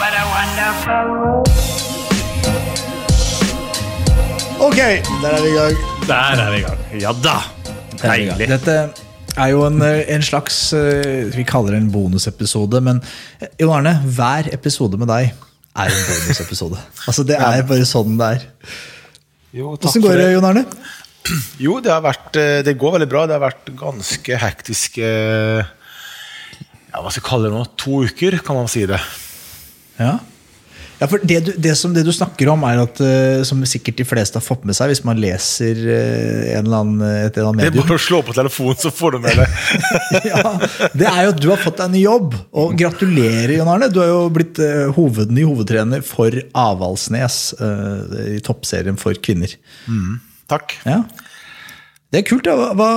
what a wonderful. Ok, der er vi i gang. Der er vi i gang. Ja da. Deilig. Dette er jo en, en slags eh, Vi kaller det en bonusepisode, men eh, Jon Arne, hver episode med deg er en bonusepisode. altså Det er bare sånn det er. Jo, takk Åssen går det, Jon Arne? Jo, det, har vært, eh, det går veldig bra. Det har vært ganske hektiske ja, Hva skal jeg kalle det nå? To uker, kan man si det. Ja, ja for det du, det, som, det du snakker om, er at uh, som sikkert de fleste har fått med seg hvis man leser uh, en eller annen, et eller annet medium Det er bare å slå på telefonen, så får du med det. ja, Det er jo at du har fått deg en ny jobb. Og gratulerer, Jan Arne. Du har jo blitt uh, hoved, ny hovedtrener for Avaldsnes eh, i toppserien for kvinner. Takk. Ja. Det er kult. Ja. Hva,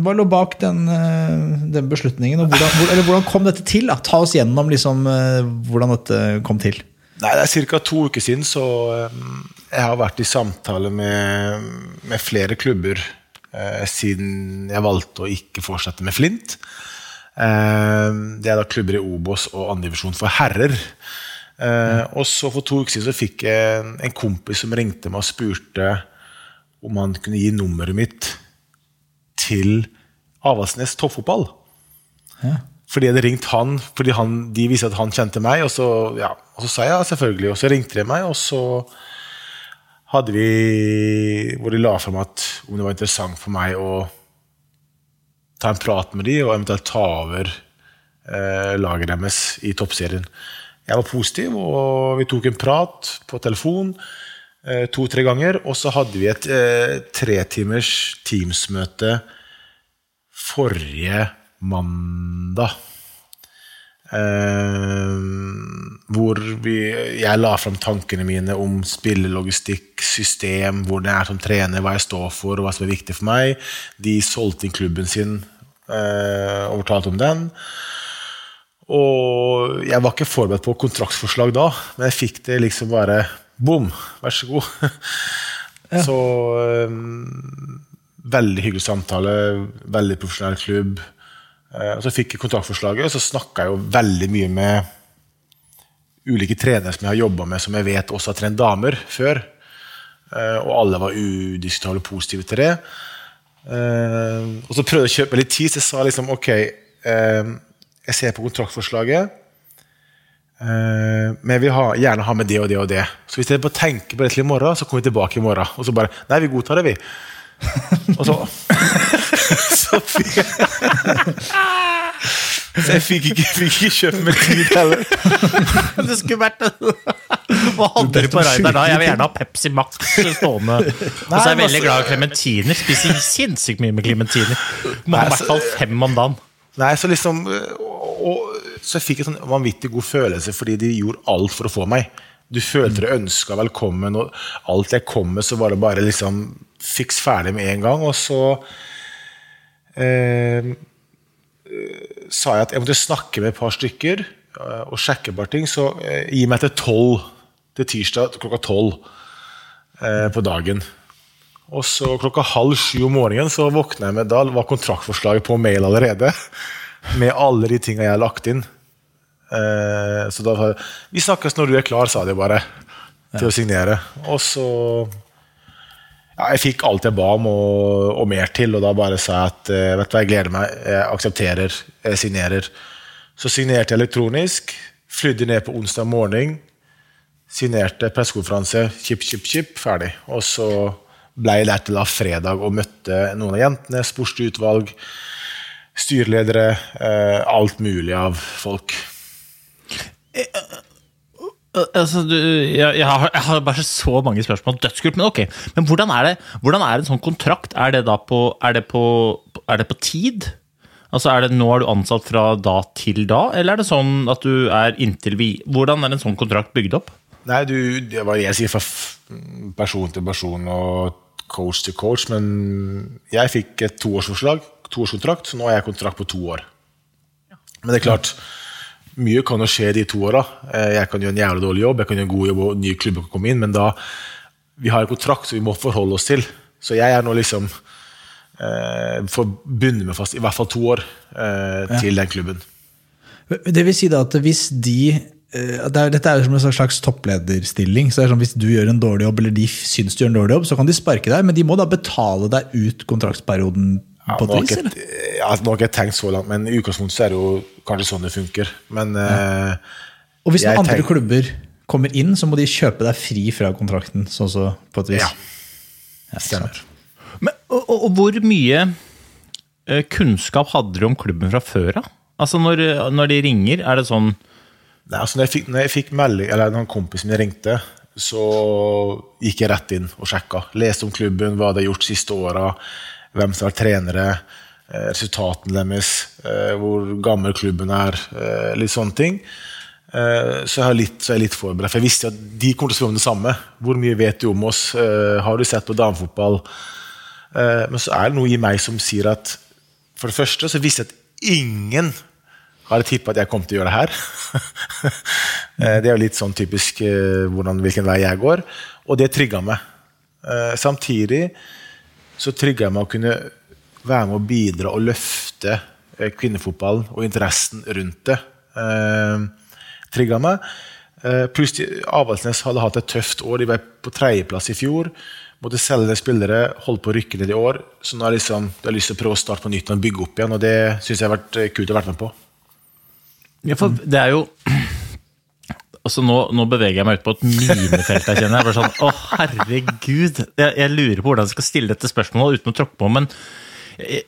hva, lå bak den, eh, den beslutningen? Hvordan, hvor, eller hvordan kom dette til? Da? Ta oss gjennom liksom, eh, hvordan dette kom til. Nei, Det er ca. to uker siden, så eh, jeg har vært i samtale med, med flere klubber eh, siden jeg valgte å ikke fortsette med Flint. Eh, det er da klubber i Obos og andredivisjon for herrer. Eh, og så For to uker siden så fikk jeg en, en kompis som ringte meg og spurte om han kunne gi nummeret mitt til Avaldsnes toppfotball. Fordi jeg hadde ringt han, fordi han, de visste at han kjente meg. Og så, ja, og så sa jeg ja, selvfølgelig, og så ringte de meg, og så hadde vi Hvor de la fram at om det var interessant for meg å ta en prat med de, og eventuelt ta over eh, laget deres i toppserien. Jeg var positiv, og vi tok en prat på telefon eh, to-tre ganger. Og så hadde vi et eh, tretimers Teams-møte forrige mandag. Uh, hvor vi, jeg la fram tankene mine om spillelogistikk, system, hvor det er som trener, hva jeg står for, og hva som er viktig for meg. De solgte inn klubben sin uh, og fortalte om den. Og jeg var ikke forberedt på kontraktsforslag da, men jeg fikk det liksom bare Bom! Vær så god. Så um, Veldig hyggelig samtale, veldig profesjonell klubb. Eh, og så fikk jeg kontaktforslaget, og så snakka jeg jo veldig mye med ulike trenere som jeg har jobba med, som jeg vet også har trent damer før. Eh, og alle var udiskutable positive til det. Eh, og så prøvde jeg å kjøpe litt tid, så jeg sa liksom ok, jeg ser på kontraktforslaget. Men jeg vil ha, gjerne ha med det og det og det. Så hvis dere bare tenker på det til i morgen, så kommer vi tilbake i morgen. Og så bare Nei, vi godtar det, vi. Og så Så fikk Så jeg fikk ikke, fikk ikke kjøpt meg tid heller. Det skulle vært Hva hadde du på raideren da? Jeg vil gjerne ha Pepsi Max stående. Og så er jeg veldig glad i klementiner. Spiser sinnssykt mye med klementiner. Må ha i hvert fall fem om dagen. Nei, så liksom og, og, Så jeg fikk en sånn vanvittig god følelse fordi de gjorde alt for å få meg. Du følte deg ønska velkommen, og alt jeg kom med, så var det bare liksom fiks ferdig med en gang. Og så eh, sa jeg at jeg måtte snakke med et par stykker eh, og sjekke et par ting, så eh, gi meg til tolv til tirsdag klokka tolv eh, på dagen. Og så klokka halv sju om morgenen så våkna jeg med Da var kontraktforslaget på mail allerede. Med alle de tinga jeg har lagt inn. Eh, så da Vi snakkes når du er klar, sa de bare. Til å signere. Og så ja, Jeg fikk alt jeg ba om, og, og mer til. Og da bare sa jeg at eh, vet du hva, jeg gleder meg, jeg aksepterer, jeg signerer. Så signerte jeg elektronisk. Flydde ned på onsdag morgen signerte pressekonferanse, chip, chip, chip, ferdig. Og så ble jeg der til da fredag og møtte noen av jentene, sportslig utvalg, styreledere, eh, alt mulig av folk. Altså, du, jeg, jeg, har, jeg har bare så mange spørsmål. Dødskult. Men ok, men hvordan er, det, hvordan er en sånn kontrakt? Er det da på, er det på, er det på tid? Altså, er det Nå er du ansatt fra da til da, eller er det sånn at du er inntil vi Hvordan er en sånn kontrakt bygd opp? Nei, du, det var jeg sier fra person til person og coach til coach, men jeg fikk et toårsforslag, toårskontrakt, så nå har jeg kontrakt på to år. Men det er klart, mye kan jo skje de to åra. Eh, Jeg kan gjøre en jævlig dårlig jobb, jeg kan gjøre en god jobb, og nye klubber kan komme inn, men da Vi har en kontrakt som vi må forholde oss til. Så jeg er nå liksom eh, forbundet med fast i hvert fall to år eh, til den klubben. Det vil si da at hvis de eh, det er, Dette er jo som en slags topplederstilling. så det er sånn Hvis du gjør en dårlig jobb, eller de syns du gjør en dårlig jobb, så kan de sparke deg, men de må da betale deg ut kontraktsperioden Ja, på jeg eller? ja, nå har jeg ikke tenkt så langt, men i utgangspunktet så er det jo kanskje sånn det funker. Men eh, Og hvis noen andre tenk- klubber kommer inn, så må de kjøpe deg fri fra kontrakten. sånn så på et vis. Ja. Ja, stemmer. Men, og, og, og hvor mye eh, kunnskap hadde du om klubben fra før av? Altså, når, når de ringer, er det sånn Nei, altså når, jeg fikk, når jeg fikk melding, eller når kompisen min ringte, så gikk jeg rett inn og sjekka. Leste om klubben, hva de har gjort siste åra, hvem som er trenere, eh, resultatene deres, eh, hvor gammel klubben er, eh, litt sånne ting. Så jeg, har litt, så er litt forberedt, for jeg visste at de kommer til å spørre om det samme. Hvor mye vet du om oss? Har du sett på damefotball? Men så er det noe i meg som sier at For det første så visste jeg at ingen hadde tippa at jeg kom til å gjøre det her. Det er jo litt sånn typisk hvordan, hvilken vei jeg går. Og det trigga meg. Samtidig så trigga jeg meg å kunne være med å bidra og løfte eh, kvinnefotballen og interessen rundt det. Eh, Trigga meg. Eh, Pluss Avaldsnes hadde hatt et tøft år. De var på tredjeplass i fjor. Måtte selge spillere, holdt på å rykke ned i år. Så nå har liksom, jeg har lyst til å prøve å starte på nytt og bygge opp igjen. Og det syns jeg har vært eh, kult å være med på. Ja, for det er jo Altså nå, nå beveger jeg meg ut på et minefelt. Jeg kjenner jeg bare sånn, Å, herregud! Jeg, jeg lurer på hvordan jeg skal stille dette spørsmålet uten å tråkke på. Men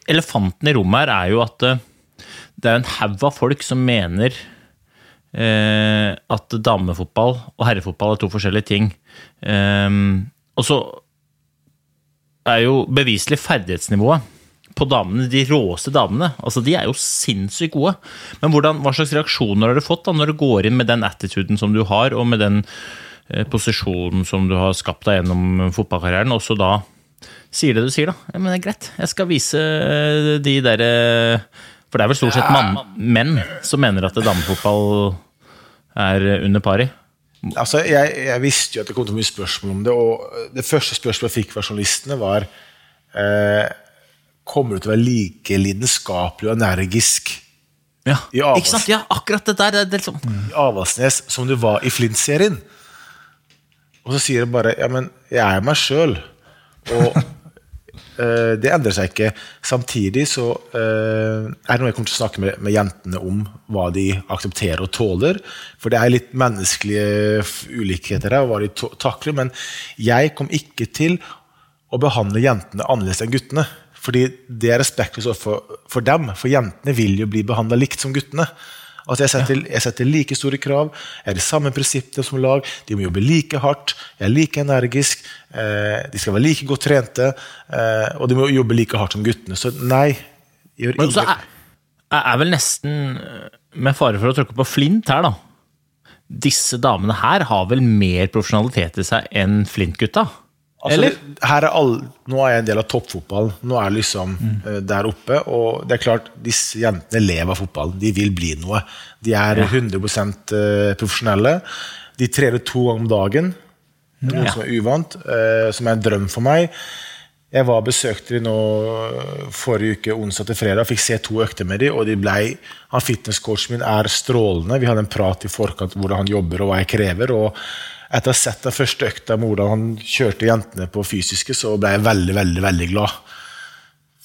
elefanten i rommet her er jo at eh, det er en haug av folk som mener eh, at damefotball og herrefotball er to forskjellige ting. Eh, og så er jo beviselig ferdighetsnivået på damene, de råeste damene, altså de er jo sinnssykt gode. Men hvordan, hva slags reaksjoner har du fått da, når du går inn med den attituden som du har, og med den eh, posisjonen som du har skapt deg gjennom fotballkarrieren, og så da sier det du sier, da? Ja, men det er greit, jeg skal vise eh, de derre For det er vel stort sett mann, menn som mener at damefotball er under pari? Altså, jeg, jeg visste jo at det kom til mye spørsmål om det, og det første spørsmålet jeg fikk fra journalistene, var eh, Kommer du til å være like lidenskapelig og energisk Ja, I Avaldsnes. Ja, akkurat det der. Det liksom i Avaldsnes som du var i Flint-serien? Og så sier de bare Ja, men jeg er meg sjøl. Og uh, det endrer seg ikke. Samtidig så uh, er det noe jeg kommer til å snakke med, med jentene om, hva de aksepterer og tåler. For det er litt menneskelige ulikheter her, og hva de takler. Men jeg kom ikke til å behandle jentene annerledes enn guttene. Fordi det er respektløst for, for dem. For jentene vil jo bli behandla likt som guttene. Altså jeg, setter, jeg setter like store krav, jeg har de samme prinsippene som lag. De må jobbe like hardt, jeg er like energisk, eh, de skal være like godt trente. Eh, og de må jobbe like hardt som guttene. Så nei. Gjør Men så er, er vel nesten, eh, med fare for å tråkke på flint her, da Disse damene her har vel mer profesjonalitet i seg enn Flint-gutta? Altså, er all, nå er jeg en del av toppfotballen. Nå er jeg liksom eh, der oppe. Og det er klart, disse jentene lever av fotball. De vil bli noe. De er 100 eh, profesjonelle. De trener to ganger om dagen, noe Ja. som er uvant, uh, som er en drøm for meg. Jeg var og besøkte de nå eh, forrige uke, onsdag til fredag, fikk se to økter med de, og de ble, han fitnesscoachen min er strålende. Vi hadde en prat i forkant om hvordan han jobber og hva jeg krever. og etter å ha sett den første økta med hvordan han kjørte jentene på fysiske, så ble jeg veldig, veldig, veldig glad.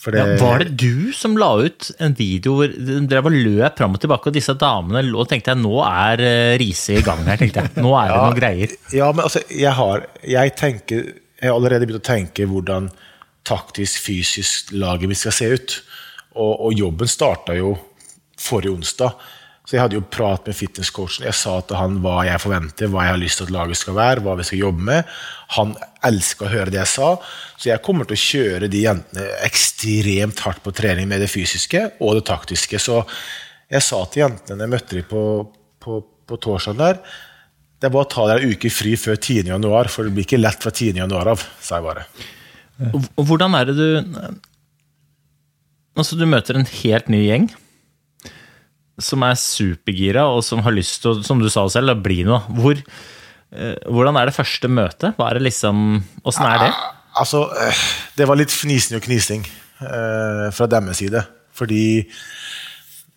For Ja, var det du som la ut en video hvor dere var løp fram og tilbake, og disse damene lå og tenkte jeg, nå er eh, Riise i gang her, tenkte jeg. Nå er det noen greier. Ja, men altså, jeg har Jeg tenker Jeg har allerede begynt å tenke hvordan taktisk, fysisk laget mitt skal se ut. Og, og jobben starta jo forrige onsdag. Så jeg hadde jo prat med fitnesscoachen. Jeg sa til han hva jeg forventer, hva jeg har lyst til at laget skal være, hva vi skal jobbe med. Han elska å høre det jeg sa, så jeg kommer til å kjøre de jentene ekstremt hardt på trening med det fysiske og det taktiske. Så jeg sa til jentene når jeg møtte dem på, på, på torsdag der det er bare å ta deg en uke fri før 10. januar, for det blir ikke lett fra 10. januar av, sa jeg bare. Og hvordan er det du Altså, du møter en helt ny gjeng som er supergira, og som har lyst til som du sa selv, å bli noe. Hvor, eh, hvordan er det første møtet? Hva er det liksom Åssen er det? Altså, eh, det var litt fnising og knising eh, fra deres side. Fordi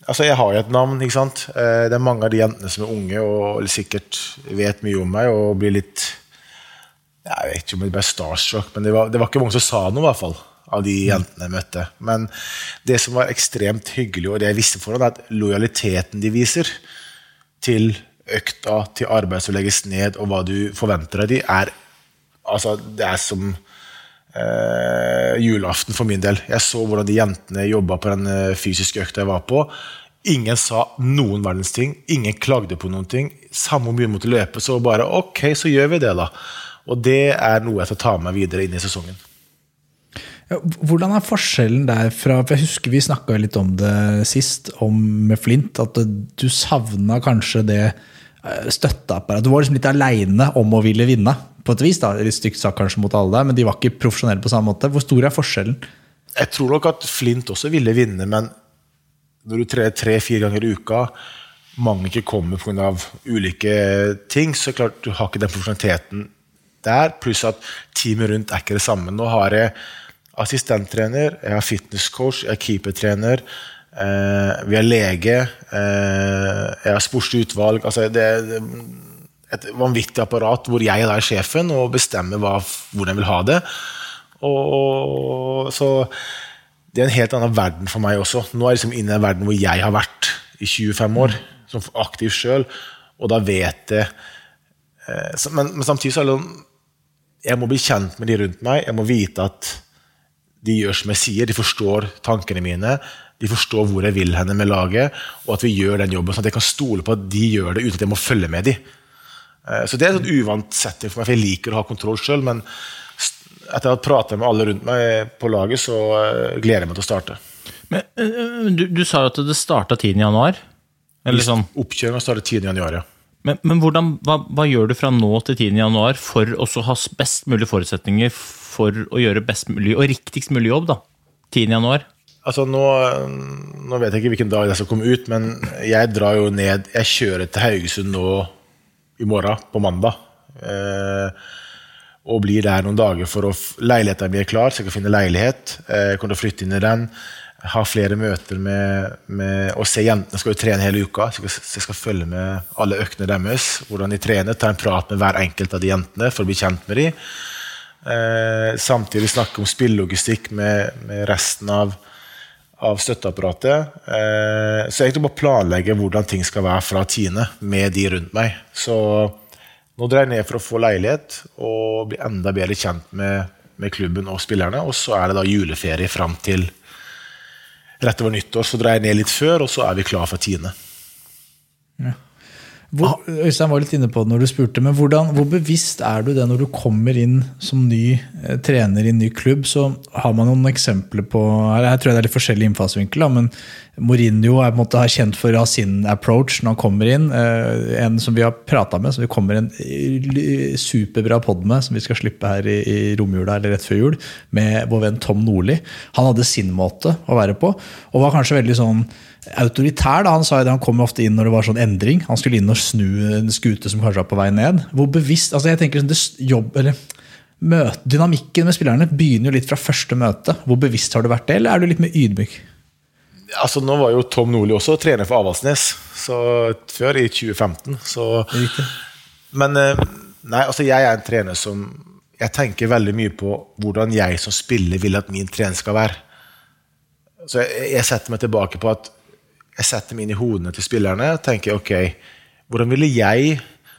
Altså, jeg har jo et navn, ikke sant. Det er mange av de jentene som er unge og sikkert vet mye om meg og blir litt Jeg vet ikke om de ble starstruck, men det var, det var ikke mange som sa noe, i hvert fall. Av de jentene jeg møtte. Men det som var ekstremt hyggelig, og det jeg visste forhånd, er at lojaliteten de viser til økta, til arbeid som legges ned, og hva du forventer av de, er Altså, det er som eh, julaften for min del. Jeg så hvordan de jentene jobba på den eh, fysiske økta jeg var på. Ingen sa noen verdens ting. Ingen klagde på noen ting. Samme om vi måtte løpe, så bare ok, så gjør vi det, da. Og det er noe jeg skal ta med meg videre inn i sesongen. Hvordan er forskjellen der fra for Jeg husker vi snakka litt om det sist, om med Flint. At du savna kanskje det eh, støtteapparatet. Du var liksom litt aleine om å ville vinne, på et vis. da, Litt stygt sagt kanskje mot alle der, men de var ikke profesjonelle på samme måte. Hvor stor er forskjellen? Jeg tror nok at Flint også ville vinne, men når du trer tre-fire ganger i uka, mange ikke kommer pga. ulike ting, så klart du har ikke den profesjonaliteten der. Pluss at teamet rundt er ikke det samme. Nå har jeg assistenttrener, jeg har fitnesscoach, jeg er keepertrener. Eh, vi har lege, eh, jeg har sportslig utvalg. altså det er et vanvittig apparat hvor jeg er sjefen og bestemmer hva, hvordan jeg vil ha det. Og, så det er en helt annen verden for meg også. Nå er jeg liksom inne i en verden hvor jeg har vært i 25 år, som aktiv sjøl, og da vet jeg eh, men, men samtidig så er det sånn Jeg må bli kjent med de rundt meg. Jeg må vite at de gjør som jeg sier, de forstår tankene mine. De forstår hvor jeg vil henne med laget, og at vi gjør den jobben. Sånn at jeg kan stole på at de gjør det uten at jeg må følge med dem. Eh, Så det er et uvant setting for meg, for jeg liker å ha kontroll sjøl. Men etter å ha pratet med alle rundt meg på laget, så eh, gleder jeg meg til å starte. Men, øh, du, du sa jo at det starta 10. januar. Eller sånn. Oppkjøringa starter 10. januar, ja. Men, men hvordan, hva, hva gjør du fra nå til 10. januar for å ha best mulig forutsetninger for å gjøre best mulig og riktigst mulig jobb? da? 10. januar. Altså nå, nå vet jeg ikke hvilken dag det skal komme ut, men jeg drar jo ned Jeg kjører til Haugesund nå i morgen, på mandag. Eh, og blir der noen dager for å Leiligheten min er klar, så jeg kan finne leilighet. Eh, jeg kommer til å flytte inn i den. Ha flere møter med, med Og se jentene skal jo trene hele uka, så jeg skal, så jeg skal følge med alle øktene deres. Hvordan de trener. Ta en prat med hver enkelt av de jentene for å bli kjent med dem. Eh, samtidig snakke om spillelogistikk med, med resten av, av støtteapparatet. Eh, så egentlig bare planlegge hvordan ting skal være fra tiende med de rundt meg. Så nå drar jeg ned for å få leilighet og bli enda bedre kjent med, med klubben og spillerne. Og så er det da juleferie fram til rett over nyttår. Så drar jeg ned litt før, og så er vi klar for tiende. Hvor, Øystein var litt inne på det når du spurte, men hvordan, hvor bevisst er du det når du kommer inn som ny eh, trener i en ny klubb? Så har man noen eksempler på Her, her tror jeg det er litt forskjellig innfallsvinkel, da, men Mourinho er på en måte har kjent for å ha sin approach når han kommer inn. Eh, en som vi har prata med, som vi kommer en superbra pod med, som vi skal slippe her i, i romjula eller rett før jul, med vår venn Tom Nordli. Han hadde sin måte å være på, og var kanskje veldig sånn autoritær. da, Han sa jo det, han kom ofte inn når det var sånn endring. Han skulle inn og snu en skute som kanskje var på vei ned. Hvor bevisst, altså jeg tenker sånn, det jobb, eller møte, Dynamikken med spillerne begynner jo litt fra første møte. Hvor bevisst har du vært det, eller er du litt mer ydmyk? Altså, nå var jo Tom Nordli også trener for Avaldsnes så, før, i 2015. Så, men eh, nei, altså, jeg er en trener som Jeg tenker veldig mye på hvordan jeg som spiller vil at min trener skal være. Så jeg, jeg setter meg tilbake på at jeg setter meg inn i hodene til spillerne og tenker ok, hvordan ville jeg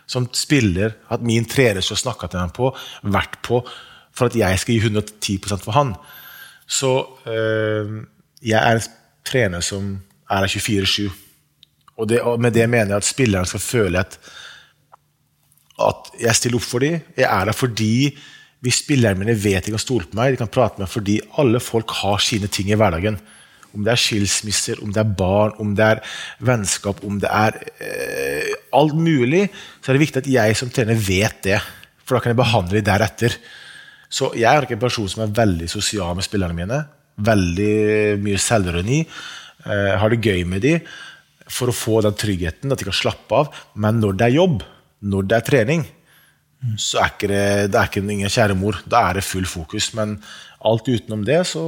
som spiller hatt min trener som snakka til meg på, vært på for at jeg skal gi 110% for han? Så øh, jeg er en trener som er her 24-7. Og, og med det mener jeg at spilleren skal føle at, at jeg stiller opp for dem. Jeg er der fordi hvis spillerne mine vet de kan stole på meg, de kan prate med meg fordi alle folk har sine ting i hverdagen. Om det er skilsmisser, om det er barn, om det er vennskap, om det er eh, alt mulig, så er det viktig at jeg som trener vet det. For da kan jeg behandle dem deretter. Så jeg er ikke en person som er veldig sosial med spillerne mine. Veldig mye selvironi. Eh, har det gøy med dem for å få den tryggheten, at de kan slappe av. Men når det er jobb, når det er trening, så er ikke det, det er ikke ingen kjære mor. Da er det full fokus. Men alt utenom det, så,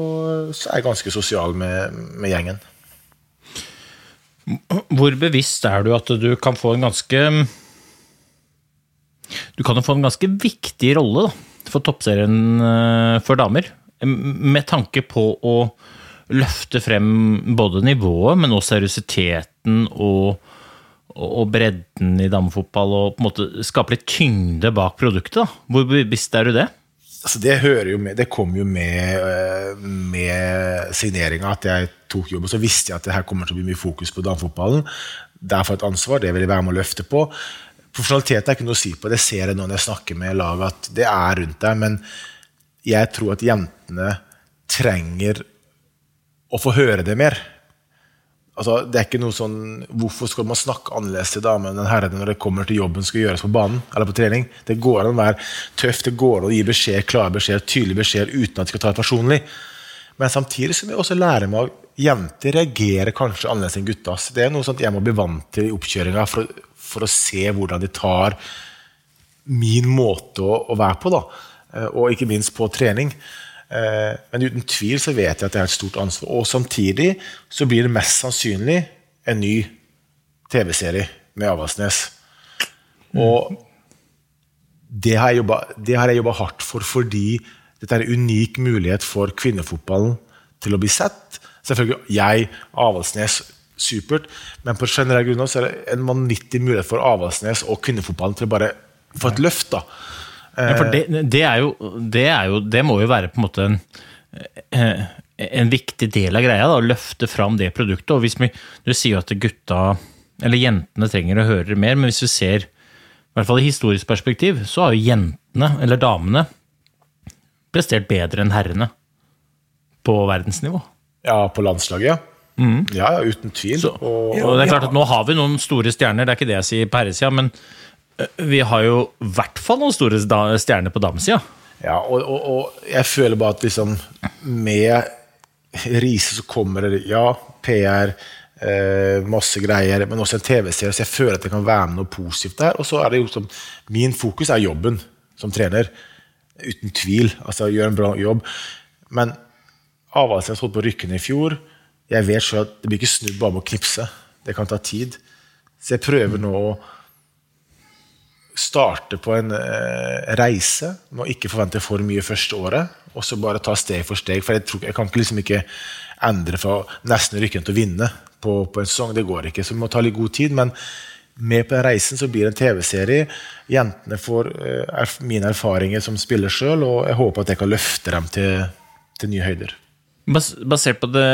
så er jeg ganske sosial med, med, gjengen. Hvor bevisst er du at du kan få en ganske Du kan jo få en ganske viktig rolle da, for toppserien eh, for damer, med tanke på å løfte frem både nivået, men også seriøsiteten og, og bredden i damefotball, og på en måte skape litt tyngde bak produktet. Da. Hvor bevisst er du det? Altså det, med, det kom jo med, eh, med signeringa at jeg tok jobb. Og så visste jeg at det her kommer til å bli mye fokus på damefotballen. Derfor et ansvar, det vil jeg være med å løfte på. Profesjonalitet er ikke noe å si på. Det ser jeg nå når jeg snakker med laget, at det er rundt der. Men jeg tror at jentene trenger å få høre det mer. Altså, det er ikke noe sånn, Hvorfor skal man snakke annerledes til damene enn herrene når det kommer til jobben skal gjøres på banen eller på trening? Det går an å være tøff, det går an å gi beskjed, klare beskjed, tydelig beskjed uten at de skal ta det personlig. Men samtidig så må jeg også lære meg at jenter reagerer kanskje annerledes enn gutta. Det er noe sånt jeg må bli vant til i oppkjøringa for, for, å se hvordan de tar min måte å, å være på. da, eh, Og ikke minst på trening. Eh, men uten tvil så vet jeg at det er et stort ansvar. Og samtidig så blir det mest sannsynlig en ny TV-serie med Avaldsnes. Og det har jeg jobba hardt for fordi dette er en unik mulighet for kvinnefotballen til å bli sett. Selvfølgelig jeg, Avaldsnes, supert, men på generell av så er det en vanvittig mulighet for Avaldsnes og kvinnefotballen til å bare få et løft. da. Ja, for det, det, er jo, det, er jo, det, må jo være på en måte en, eh, en viktig del av greia, da, å løfte fram det produktet. Og hvis vi, Du sier jo at gutta, eller jentene, trenger å høre mer, men hvis vi ser i hvert fall i historisk perspektiv, så har jo jentene, eller damene, prestert bedre enn herrene på verdensnivå. Ja, på landslaget, ja. Mm. Ja, uten tvil. Så, og, og, det er klart at Nå har vi noen store stjerner, det er ikke det jeg sier på herresida, men vi har jo i hvert fall noen store stjerner på damesida. Ja, og, og, og, jeg føler bare at liksom med Riise så kommer det ja, PR, eh, masse greier, men også en TV-serie, så jeg føler at det kan være med noe positivt der. Og så er det jo som Min fokus er jobben som trener. Uten tvil. Altså, gjør en bra jobb. Men Avaldsnes holdt på å rykke ned i fjor. Jeg vet selv at det blir ikke snudd bare med å knipse. Det kan ta tid. Så jeg prøver nå å starte på en eh, reise med å ikke forvente for mye første året, og så bare ta steg for steg. For jeg, tror, jeg kan liksom ikke endre fra nesten rykken til å vinne på, på, en sesong. Det går ikke, så vi må ta litt god tid. Men med på den reisen så blir det en TV-serie. Jentene får eh, mine erfaringer som spiller sjøl, og jeg håper at jeg kan løfte dem til, til nye høyder. Basert på det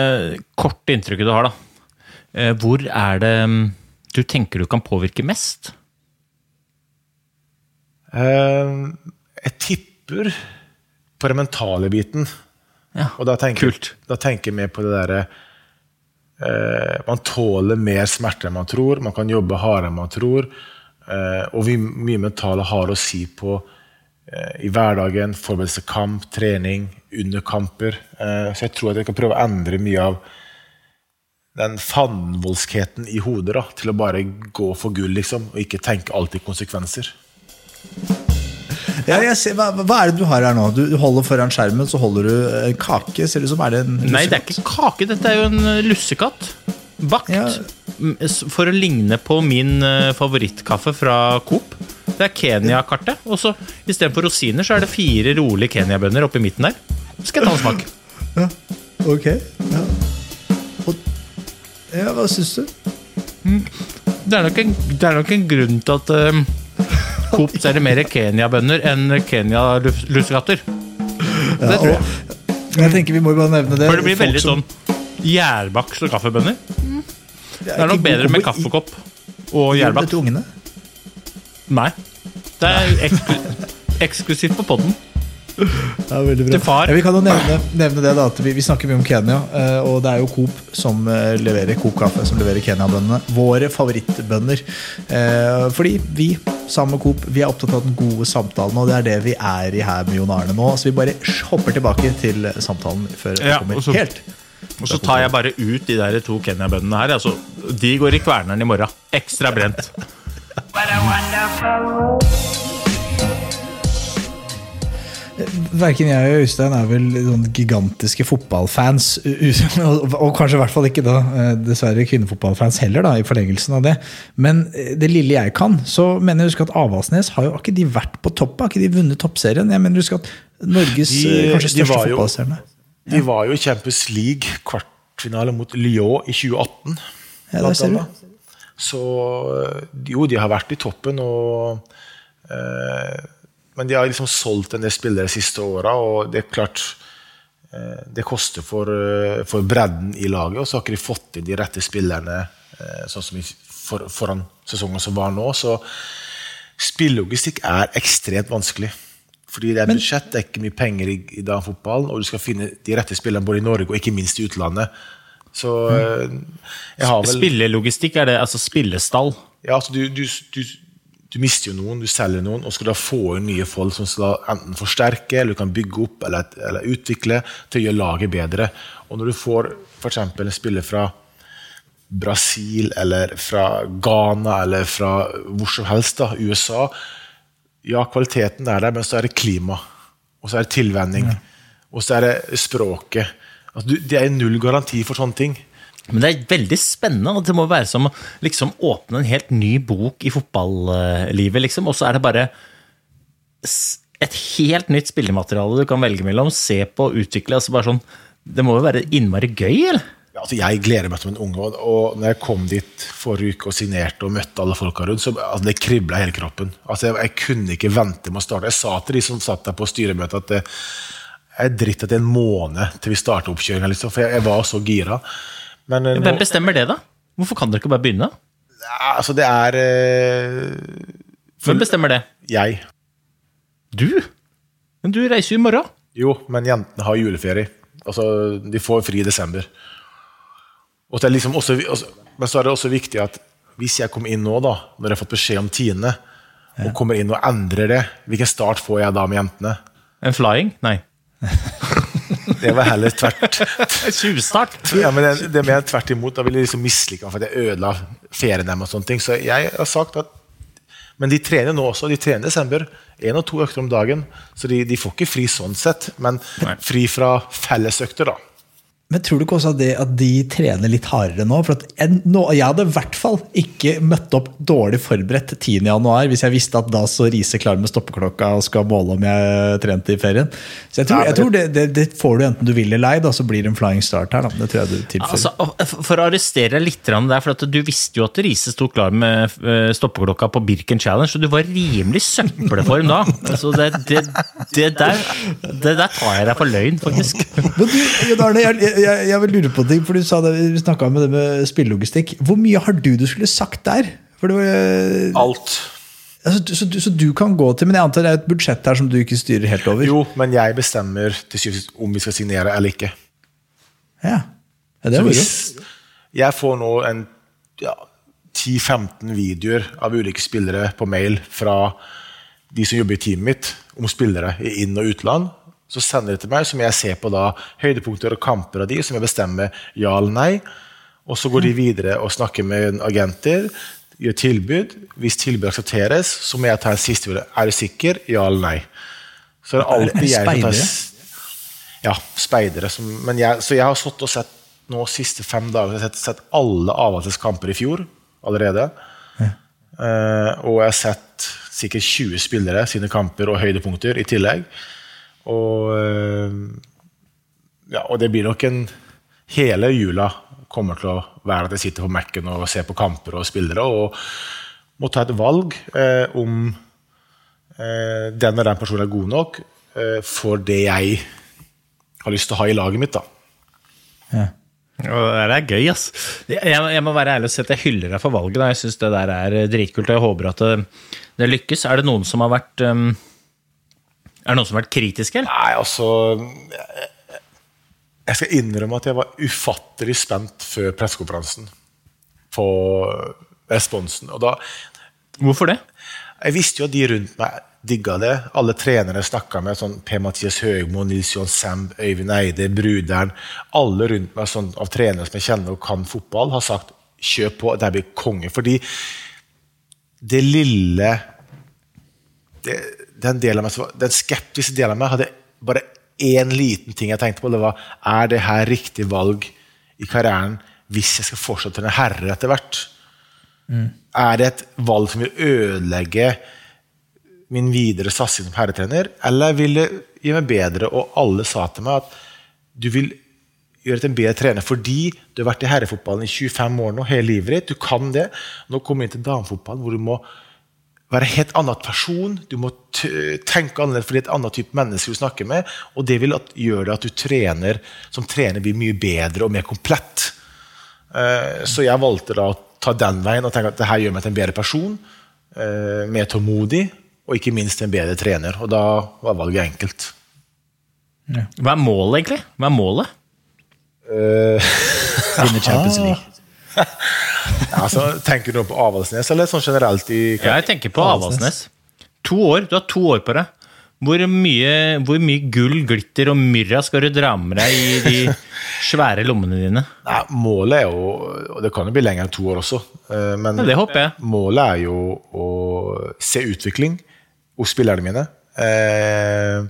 korte inntrykket du har, da. Eh, hvor er det mm, du tenker du kan påvirke mest? Eh, jeg tipper på den mentale biten. Ja, og da tenker, kult. Da tenker mer på det derre eh, Man tåler mer smerte enn man tror. Man kan jobbe hardere enn man tror. Eh, og vi, mye mentale har å si på eh, i hverdagen, forberedelse kamp, trening, under kamper. Eh, så jeg tror at jeg kan prøve å endre mye av den fandvoldskheten i hodet da, til å bare gå for gull, liksom, og ikke tenke alltid konsekvenser. Ja, ser, hva, hva, er det du har her nå? Du holder foran skjermen, så holder du en kake. Ser det ut som er det en Nei, det er ikke kake. Dette er jo en eh, lussekatt. Bakt. Ja. For å ligne på min eh, favorittkaffe fra Coop. Det er Kenya-kartet. Og så istedenfor rosiner, så er det fire rolige Kenya-bønner oppi midten der. Så skal jeg ta en smak. Ja. Ok. Ja. Ja, Hva syns du? Det er en, det er nok en grunn til at um, Coop selger mer Kenya-bønner enn Kenya-lussekatter. Det tror jeg. Jeg tenker Vi må jo bare nevne det. For det blir veldig som- sånn gjærbakst og kaffebønner. Det er nok bedre med kaffekopp og det gjærbakst. Nei. Det er eksklu eksklusivt på podden. Ja, veldig bra. Ja, vi kan jo nevne, nevne det da, at vi, vi snakker mye om Kenya, eh, og det er jo Coop som eh, leverer Coop Kaffe, som leverer Kenya-bøndene. Våre favorittbønner. Eh, Fordi vi, sammen med Coop, vi er opptatt av den gode samtalen, og det er det vi er i her med Jon Arne nå. Så vi bare hopper tilbake til samtalen før det Ja, kommer også, helt. Og så tar jeg bare ut de der to Kenya-bønnene her. Altså, de går i kverneren i morgen. Ekstra brent. What a wonderful. Verken jeg og Øystein er vel sånn gigantiske fotballfans. Og kanskje i hvert fall ikke da, eh, dessverre kvinnefotballfans heller, da, i forlengelsen av det. Men eh, det lille jeg kan, så mener jeg husk at Avaldsnes har jo ikke de vært på topp. Har ikke de vunnet toppserien? Jeg mener husk at Norges De- eh, kanskje største fotballstjerne. De var jo i Champions League kvartfinale mot Lyon i 2018. Ja, det ser du. Så jo, de har vært i toppen, og eh, Men de har liksom solgt en del spillere de siste åra, og det er klart eh, Det koster for, eh, for bredden i laget, og så har ikke de fått inn de rette spillerne eh, sånn som for, foran sesongen som var nå. Så spillelogistikk er ekstremt vanskelig. Fordi det er budsjett, det er ikke mye penger i, i damefotballen, og du skal finne de rette spillerne både i Norge og ikke minst i utlandet. Så eh, jeg har vel Spillelogistikk, er det altså spillestall? ja, altså du, du, du, du mister jo noen, du selger noen, og skal da få inn nye folk som skal enten forsterke, eller du kan bygge opp eller, eller utvikle til å gjøre laget bedre. Og når du får f.eks. en spiller fra Brasil eller fra Ghana eller fra hvor som helst, da, USA Ja, kvaliteten er der, men så er det klima, og så er det tilvenning, og så er det språket. Altså, det er null garanti for sånne ting. Men det er veldig spennende. og Det må være som å liksom åpne en helt ny bok i fotballivet, liksom. Og så er det bare et helt nytt spillemateriale du kan velge mellom. Se på, og utvikle. altså bare sånn, Det må jo være innmari gøy, eller? Ja, Altså, jeg gleder meg som en unge, og, når jeg kom dit forrige uke og signerte og møtte alle folka rundt, så altså, det kribla hele kroppen. Altså, jeg, jeg kunne ikke vente med å starte. Jeg sa til de som satt der på styremøtet at det, jeg dritt at det er en måned til vi starter oppkjøringa, liksom, for jeg, jeg var så gira. Men eh, nå, Hvem bestemmer det, da? Hvorfor kan dere ikke bare begynne? ja, altså, det er eh, Hvem bestemmer det? jeg. Du? Men du reiser jo i morgen. Jo, men jentene har juleferie. Altså, de får fri i desember. Og det er liksom også, også, men så er det også viktig at hvis jeg kommer inn nå, da, når jeg har fått beskjed om tiende, og kommer inn og endrer det, hvilken start får jeg da med jentene? En flying? Nei. Det var heller tvert Tjuvstart. ja, men det, det er mer tvert imot. Da ville jeg liksom mislike ham for at jeg ødela ferien deres. og sånne ting. Så jeg har sagt at Men de trener nå også. De trener i desember. Én og to økter om dagen. Så de, de får ikke fri sånn sett, men fri fra fellesøkter, da. Men tror du ikke også det, at de trener litt hardere nå? For at jeg, nå, jeg hadde i hvert fall ikke møtt opp dårlig forberedt 10. januar hvis jeg visste at da så Riise klar med stoppeklokka og skal måle om jeg trente i ferien. Så jeg tror, jeg tror det, det, det får du enten du vil eller ei, da, så blir det en flying start her. Altså, for å arrestere deg litt der, for at du visste jo at Riise sto klar med eh, stoppeklokka på Birken Challenge, så du var rimelig søppelform da. Så det, det, det, der, det der tar jeg deg for løgn, faktisk. Men du, Jon Arne, jeg, jeg, jeg vil lure på ting, for du sa det, vi snakka om det med spillelogistikk. Hvor mye har du du skulle sagt der? For det var, eh, Alt. altså, så, du, så du kan gå til Men jeg antar det er et budsjett her som du ikke styrer helt over? Jo, men jeg bestemmer til syvende om vi skal signere eller ikke. Ja, ja det er moro. hvis jeg får nå en ja, 10-15 videoer av ulike spillere på mail fra de som jobber i teamet mitt, om spillere i inn- og utland, så sender de til meg, som jeg ser på da høydepunkter og kamper av de, som jeg bestemmer ja eller nei. Og så går de videre og snakker med agenter, gjør tilbud. Hvis tilbud aksepteres, så må jeg ta en siste vurdering. Er du sikker? Ja eller nei? Så det er alltid jeg som tar? Ja, speidere. Som, men jeg, så jeg har stått og sett nå siste fem dager jeg har sett, sett alle Avaldsnes kamper i fjor allerede. Eh, og jeg har sett sikkert 20 spillere sine kamper og høydepunkter i tillegg. Og, eh, ja, og det blir nok en Hele jula kommer til å være at jeg sitter på Mac-en og ser på kamper og spillere, og må ta et valg eh, om eh, den og den personen er god nok eh, for det jeg har lyst til å ha i laget mitt. da. Og det er gøy, ass. Jeg, jeg må være ærlig og si at jeg hyller deg for valget. Da. Jeg syns det der er dritkult, og jeg håper at det, det lykkes. Er det noen som har vært um, Er det noen som har vært kritiske, eller? Nei, altså jeg- skal innrømme at jeg var ufattelig spent før pressekonferansen på responsen. Og da Hvorfor det? Jeg visste jo at de rundt meg digga det. Alle trenere snakka med sånn Per-Mathias Høgmo, Nils Johan Samb, Øyvind Eide, Bruderen Alle rundt meg sånn, av trenere som jeg kjenner og kan fotball, har sagt 'kjøp på, det blir konge'. Fordi det lille det, den, delen av meg, den skeptiske delen av meg hadde bare én liten ting jeg tenkte på. Det var er det her riktig valg i karrieren hvis jeg skal fortsette til en herre etter hvert? Er det et valg som vil ødelegge min videre satsing som herretrener, eller vil det gi meg bedre? Og alle sa til meg at du vil gjøre til en bedre trener fordi du har vært i herrefotballen i 25 år nå, hele livet ditt. Du kan det. Nå kommer du inn til damefotballen, hvor du må være en helt annen person. Du må tenke annerledes for det er et annet type menneske du snakker med. Og det vil at, gjøre det at du trener som trener blir mye bedre og mer komplett. Eh, Så jeg valgte da å ta den veien og tenke at det her gjør meg til en bedre person. eh, Mer tålmodig, og ikke minst en bedre trener. Og da var valget enkelt. Hva er målet, egentlig? Hva er målet? Vinne Champions League. Altså, tenker du på Avaldsnes, eller sånn generelt i Ja, jeg tenker på Avaldsnes. To år, Du har to år på deg. Hvor mye, hvor mye gull, glitter og myrra skal du dra med deg i de svære lommene dine? Nei, Målet er jo Og det kan jo bli lenger enn to år også. eh, Men Ja, det håper jeg. målet er jo å se utvikling hos spillerne mine. Eh,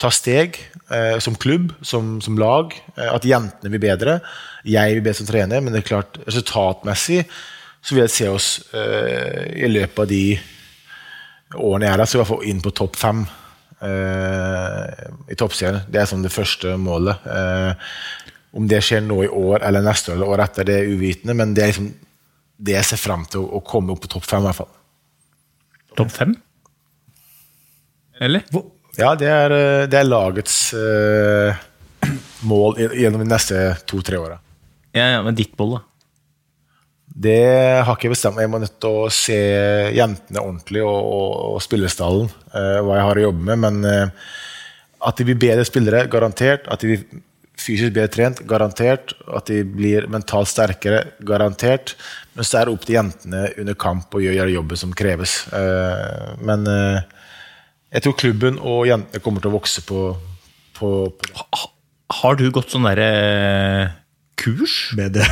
ta steg eh, som klubb, som, som lag. Eh, at jentene blir bedre. Jeg blir bedre som trener, men det er klart resultatmessig så vil jeg se oss eh, i løpet av de årene jeg er der, så i hvert fall inn på topp fem eh, i toppserien. Det er sånn det første målet. Eh, om det skjer nå i år eller neste år eller året etter, det er uvitende, men det er liksom det jeg ser fram til, å, å komme opp på topp fem. i hvert fall. Topp fem? Eller? Ja, det er, eh, det er lagets uh, mål gjennom de neste to-tre åra. Ja, ja, men ditt boll, da. Det har ikke jeg bestemt meg. Jeg må nødt til å se jentene ordentlig og, og, og spillestallen, Uh, hva jeg har å jobbe med. Men uh, at de blir bedre spillere, garantert. At de blir fysisk bedre trent, garantert. At de blir mentalt sterkere, garantert. Men så er det opp til jentene under kamp å gjøre jobben som kreves. Uh, men eh, jeg tror klubben og jentene kommer til å vokse på, på, på Har du gått sånn derre kurs? Medie,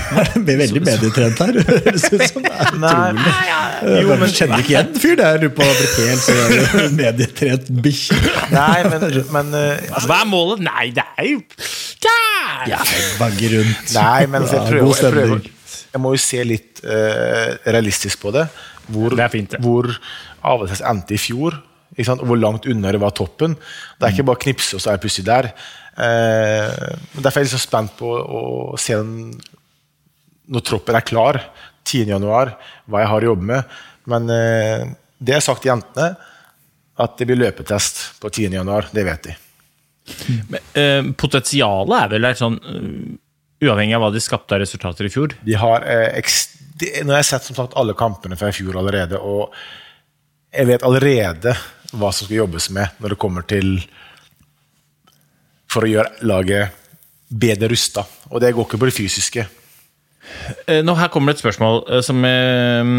ble veldig medietrent her. høres ut som det er utrolig. Jo, men Kjenner ikke igjen fyr der. Lurer på om han ble helt sånn medietrent bikkje. Nei, men, men eh, altså, Hva er målet? Nei, det er jo Der! Ja, bagge rundt. Nei, men altså, jeg prøver, god jeg prøver Jeg må jo se litt uh, realistisk på det. Hvor, Det er fint, det. hvor Avaldsnes endte i fjor. Og hvor langt unna det var toppen. Det er ikke bare å knipse, og så er jeg plutselig der. Eh, Derfor er jeg liksom spent på å se den når troppen er klar 10. januar, hva jeg har å jobbe med. Men eh, det har sagt til jentene, at det blir løpetest på 10. januar. Det vet de. Men, eh, potensialet er vel der sånn eh, Uavhengig av hva de skapte av resultater i fjor. De har eh, de, Nå har jeg sett som sagt alle kampene fra i fjor allerede, og jeg vet allerede hva som skal jobbes med når det kommer til For å gjøre laget bedre rusta. Og det går ikke på det fysiske. Eh, Nå, her kommer det et spørsmål eh, som eh,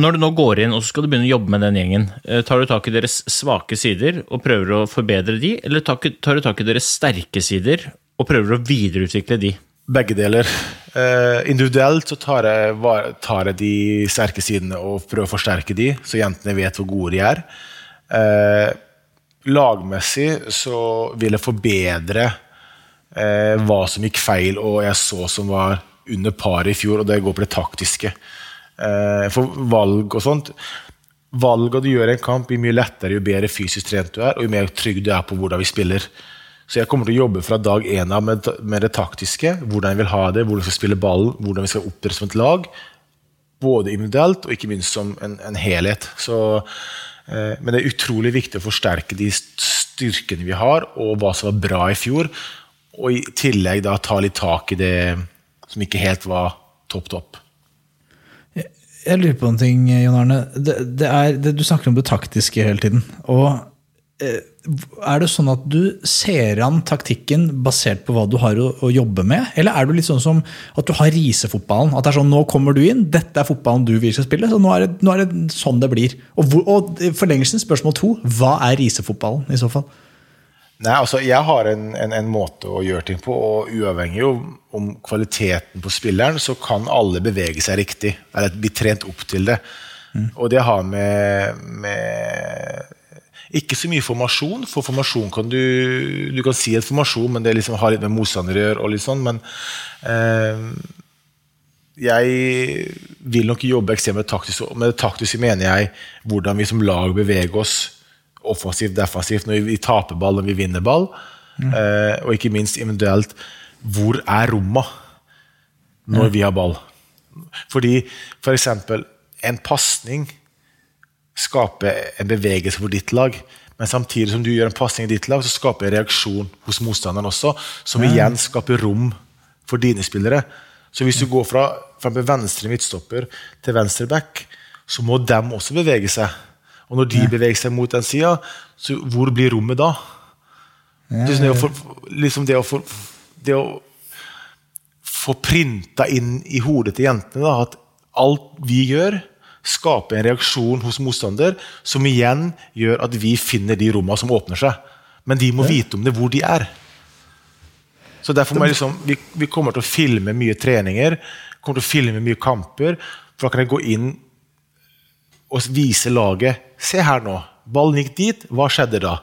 Når du nå går inn og skal du begynne å jobbe med den gjengen, tar du tak i deres svake sider og prøver å forbedre de, eller tar tar du tak i deres sterke sider og prøver å videreutvikle de? Begge deler. Uh, individuelt så tar jeg, tar jeg de sterke sidene og prøver å forsterke de, så jentene vet hvor gode de er. Eh, lagmessig så vil jeg forbedre eh, hva som gikk feil, og jeg så som var under paret i fjor, og det går på det taktiske. Eh, for valg og sånt Valgene du gjør i en kamp, blir mye lettere jo bedre fysisk trent du er, og jo mer trygg du er på hvordan vi spiller. Så jeg kommer til å jobbe fra dag én av med, med det taktiske. Hvordan jeg vil ha det, hvordan vi skal spille ballen, hvordan vi skal opptre som et lag. Både individuelt og ikke minst som en, en helhet. Så, men det er utrolig viktig å forsterke de styrkene vi har, og hva som var bra i fjor. Og i tillegg da ta litt tak i det som ikke helt var topp topp. Jeg lurer på en ting, Jon Arne. Det, det er, det, du snakker om det taktiske hele tiden. Og eh, er det sånn at du ser an taktikken basert på hva du har å, å, jobbe med? Eller er du litt sånn som at du har risefotballen? At det er sånn, nå kommer du inn, dette er fotballen du vil skal spille, så nå er det, nå er det sånn det blir. Og, hvor, og forlengelsen, spørsmål to, hva er risefotballen i så fall? Nei, altså Jeg har en, en, en, måte å gjøre ting på, og uavhengig om kvaliteten på spilleren, så kan alle bevege seg riktig. Eller bli trent opp til det. Mm. Og det har med, med, Ikke så mye formasjon, for formasjon kan du Du kan si et formasjon, men det liksom har litt med motstander å gjøre. og litt sånn, Men eh, jeg vil nok jobbe ekstremt taktisk. Og med det taktiske mener jeg hvordan vi som lag beveger oss offensivt, defensivt, når vi taper ball, når vi vinner ball. Mm. Eh, og ikke minst individuelt hvor er romma når mm. vi har ball? Fordi f.eks. For en pasning skaper en bevegelse for ditt lag. Men samtidig som du gjør en pasning i ditt lag, så skaper en reaksjon hos motstanderen også, som ja. igjen skaper rom for dine spillere. Så hvis du går fra, fra venstre midtstopper til venstre back, så må de også bevege seg. Og når de beveger seg mot den sida, hvor blir rommet da? Liksom det, å få, liksom det, å få, det å få printa inn i hodet til jentene da, at alt vi gjør, skaper en reaksjon hos motstander, som igjen gjør at vi finner de rommene som åpner seg. Men de må vite om det, hvor de er. Så derfor må jeg liksom, vi, vi, kommer til å filme mye treninger, kommer til å filme mye kamper. For da kan jeg gå inn og vise laget Se her nå. Ballen gikk dit. Hva skjedde da?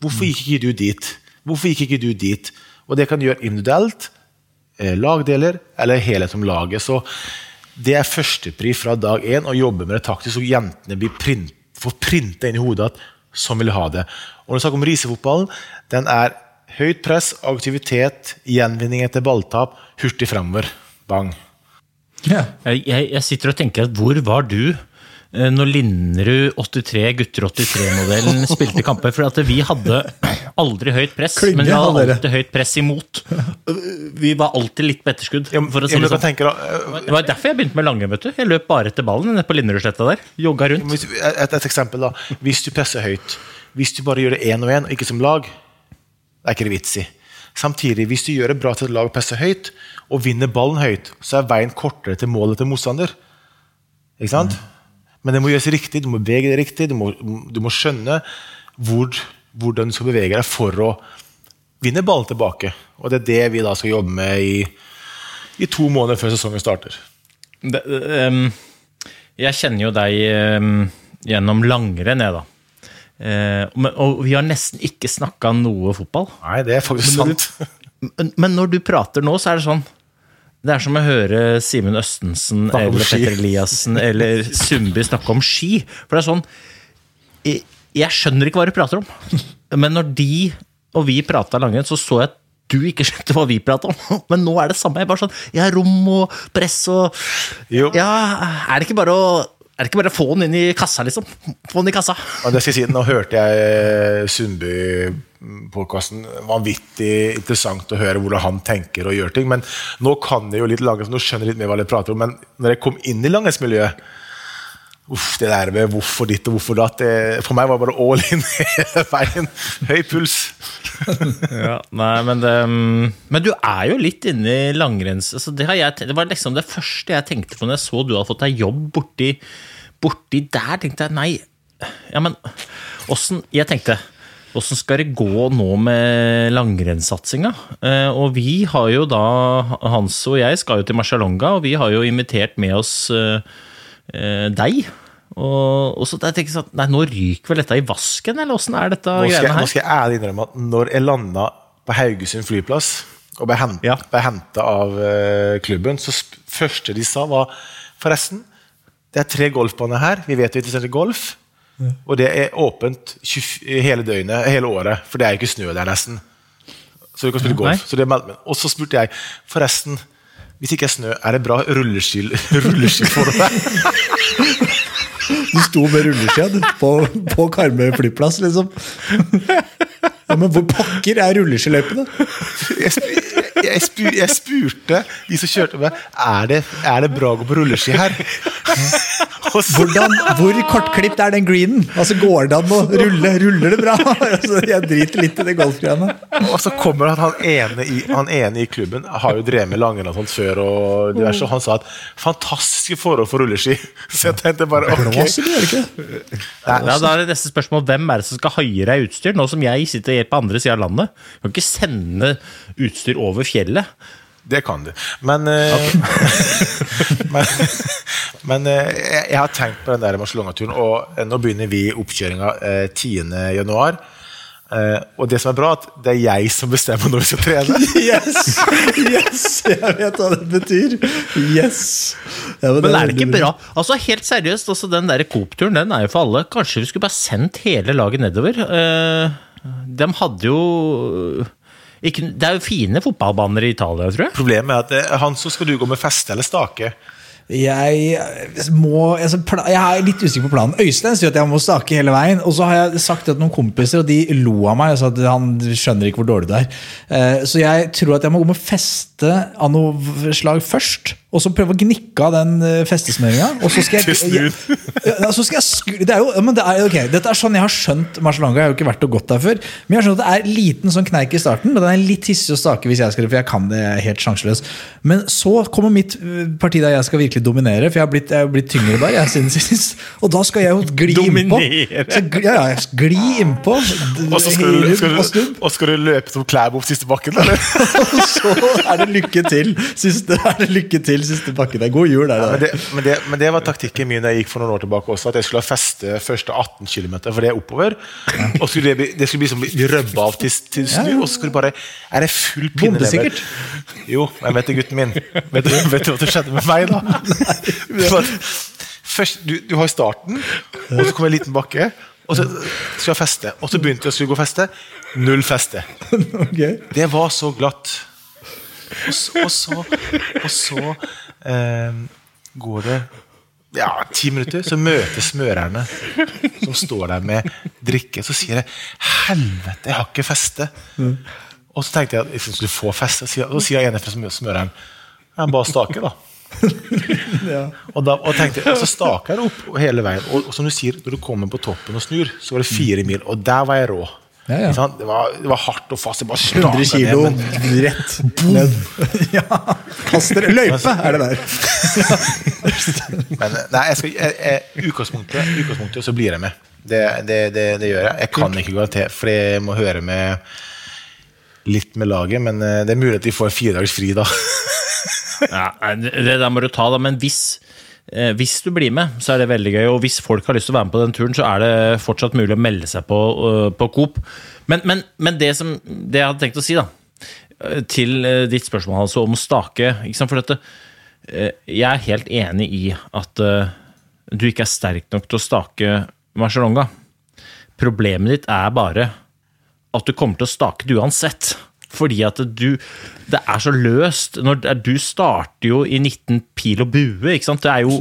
Hvorfor gikk ikke du dit? Hvorfor gikk ikke du dit? Og det kan du gjøre individuelt, eh, lagdeler eller helhet om laget. Så det er førstepri fra dag én å jobbe med det taktisk, så jentene blir print, får printa inn i hodet at sånn vil ha det. Og når vi snakker om risefotballen, den er høyt press, aktivitet, gjenvinning etter balltap, hurtig fremover. Bang. Ja. Jeg, jeg, sitter og tenker at hvor var du når Linderud 83, gutter 83-modellen spilte kamper. For vi hadde aldri høyt press, Klynge, men vi hadde alltid høyt press imot. Vi var alltid litt på etterskudd. For å si det, sånn. tenker, uh, det var derfor jeg begynte med lange. vet du. Jeg løp bare etter ballen nede på Linderudsletta der. Jogga rundt. Et, et, eksempel, da. Hvis du presser høyt, hvis du bare gjør det én og én, og ikke som lag, det er ikke det vits i. Samtidig, hvis du gjør det bra til et lag presser høyt, og vinner ballen høyt, så er veien kortere til målet til motstander. Ikke sant? Mm. Men det må gjøres riktig, du må bevege deg riktig, du må, du må skjønne hvor, hvordan du skal bevege deg for å vinne ballen tilbake. Og det er det vi da skal jobbe med i, i to måneder før sesongen starter. Det, um, jeg kjenner jo deg um, gjennom langrenn, jeg, da. Uh, og vi har nesten ikke snakka noe fotball. Nei, det er faktisk sant. Men, men når du prater nå, så er det sånn det er som å høre Simen Østensen eller Petter Eliassen eller Sundby snakke om ski. For det er sånn jeg, jeg skjønner ikke hva de prater om. Men når de og vi prata langrenn, så så jeg at du ikke skjønte hva vi prata om. Men nå er det samme. Jeg bare sånn, jeg har rom og press og jo. Ja, Er det ikke bare å er det ikke bare å få den inn i kassa, liksom? Få den i kassa. Ja, det skal jeg si, Nå hørte jeg Sundby-podkasten. Vanvittig interessant å høre hvordan han tenker og gjør ting. Men nå kan jeg jo litt Langes, nå skjønner jeg litt mer hva jeg prater om. Men når jeg kom inn i langrennsmiljøet Uff, det der med hvorfor ditt og hvorfor datt For meg var det bare all in hele veien. Høy puls. ja, nei, men, det, mm, men du er jo litt inne i langrenns... Altså det, det, var liksom det første jeg tenkte på når jeg så du hadde fått deg jobb borti borti der tenkte jeg nei, ja, men åssen Jeg tenkte Åssen skal det gå nå med langrennssatsinga? Eh, og vi har jo da Hans og jeg skal jo til Marcialonga, og vi har jo invitert med oss eh, deg. Og, og så jeg sånn, nei, Nå ryker vel dette i vasken, eller åssen er dette nå skal, her? Nå skal jeg ærlig innrømme at når jeg landa på Haugesund flyplass og ble henta ja. av klubben, så første de sa, var Forresten, det er tre golfbaner her. Vi vet vi er det er golf. Og det er åpent hele døgnet, hele året, for det er ikke snø der nesten. så du kan spille golf. Så det meldte meg. Og så spurte jeg forresten, hvis ikke er snø, er det bra rulleski for deg? Du sto med rulleskia på, på Karmøy flyplass, liksom. Ja, men hvor pakker er rulleskiløypene? Jeg, spu, jeg, spurte de som kjørte meg, er det, er det bra å gå på rulleski her. Hvordan, hvor kortklipt er den greenen? Altså, Går det an å rulle? Ruller det bra? Altså, jeg driter litt i det golfgreiene. og så kommer det at han ene, i, han ene i klubben har jo drevet med langrenn og sånt før, og diverse, og han sa at fantastiske forhold for rulleski. Så jeg tenkte bare ok. Da er det neste spørsmål Hvem er det som skal haie deg utstyr? Nå som jeg sitter på andre sida av landet. Du kan ikke sende utstyr over fjellet. Det kan du. Men, okay. men, men eh, jeg, jeg har tenkt på den der Marcialonga-turen, og eh, nå begynner vi oppkjøringa eh, 10. januar. Eh, og det som er bra, at det er jeg som bestemmer når vi skal trene. Yes! yes! Jeg vet hva det betyr. Yes! Ja, Men er det ikke bra? Altså Helt seriøst, altså den der Coop-turen den er jo for alle. Kanskje vi skulle bare sendt hele laget nedover? Uh, de hadde jo ikke, Det er jo fine fotballbaner i Italia, tror jeg. Problemet er at eh, han så skal du gå med feste eller stake. Jeg må altså, Jeg er litt usikker på planen. Øystein sier at jeg må stake hele veien. Og så har jeg sagt det til noen kompiser, og de lo av meg. Altså at han skjønner ikke hvor dårlig det er. Eh, Så jeg tror at jeg må gå med feste av noe slag først. Og så prøve å gnikke av den eh, festesmøringa. Og så skal jeg, Til jeg, ja, så skal jeg skru, det er jo, men det er, ok, Dette er sånn jeg har skjønt Marcialonga. Jeg har jo ikke vært og gått der før. Men jeg har skjønt at det er liten sånn kneik i starten. men den er litt hissig å stake hvis jeg skal det, for jeg kan det helt sjanseløs. Men så kommer mitt øh, parti der jeg skal virkelig dominere, for jeg har blitt, jeg har blitt tyngre der. Jeg, siden sist. Og da skal jeg jo gli innpå. Så Ja, ja, gli innpå. Og så skal du, skal, du, og skal du løpe som Klæbo opp siste bakken, eller? Og så er det lykke til. Siste, er det lykke til siste pakke. Det er god jul, er det. Men det, men, det, men det var taktikken min jeg gikk for noen år tilbake også, at jeg skulle feste første 18 km, for det er oppover. Og skulle det, det skulle bli som bli røbba av til, til snu, og så skulle bare Er det full pinne Bombesikkert. Jo, jeg vet det, gutten min Vet du, vet du hva som skjedde med meg, da? Først, du, du har starten, og så kommer en liten bakke. Og så skal jeg feste. Og så begynte jeg å skulle gå feste. Null feste. Okay. Det var så glatt. Og så, og så, og så eh, går det ja, ti minutter, så møter smørerne som står der med drikke. Så sier jeg 'helvete, jeg har ikke feste'. Og så tenkte jeg at jeg skulle få feste. Så sier- jeg ene fra smø- smøreren 'jeg bare staker, da. Og, da, og, tenkte, og så staker jeg opp hele veien. Og, og som du sier, når du kommer på toppen og snur, så var det fire mil. Og der var jeg rå. Ja, ja. Ikke sant? Det, var, det var hardt og fast. Bare 100 staket kilo ned, rett ned. Ja, kaster Løype er det der. Men nei, jeg skal, jeg, jeg, utgangspunktet, utgangspunktet så blir jeg med. Det, det, det, det gjør jeg. Jeg kan ikke garantere, for jeg må høre med litt med laget. Men eh, det er mulig at de får fire dagers fri da. Ja, det der må du ta, da. Men hvis, hvis du blir med, så er det veldig gøy. Og hvis folk har lyst til å være med på den turen, så er det fortsatt mulig å melde seg på, øh, på Coop. Men, men, men det, som, det jeg hadde tenkt å si, da, øh, til ditt spørsmål altså, om stake? For dette, Jeg er helt enig i at du ikke er sterk nok til å stake Marcialonga. Problemet ditt er bare at du kommer til å stake det uansett. Fordi at du Det er så løst. Når du starter jo i 19 pil og bue, ikke sant. Det er jo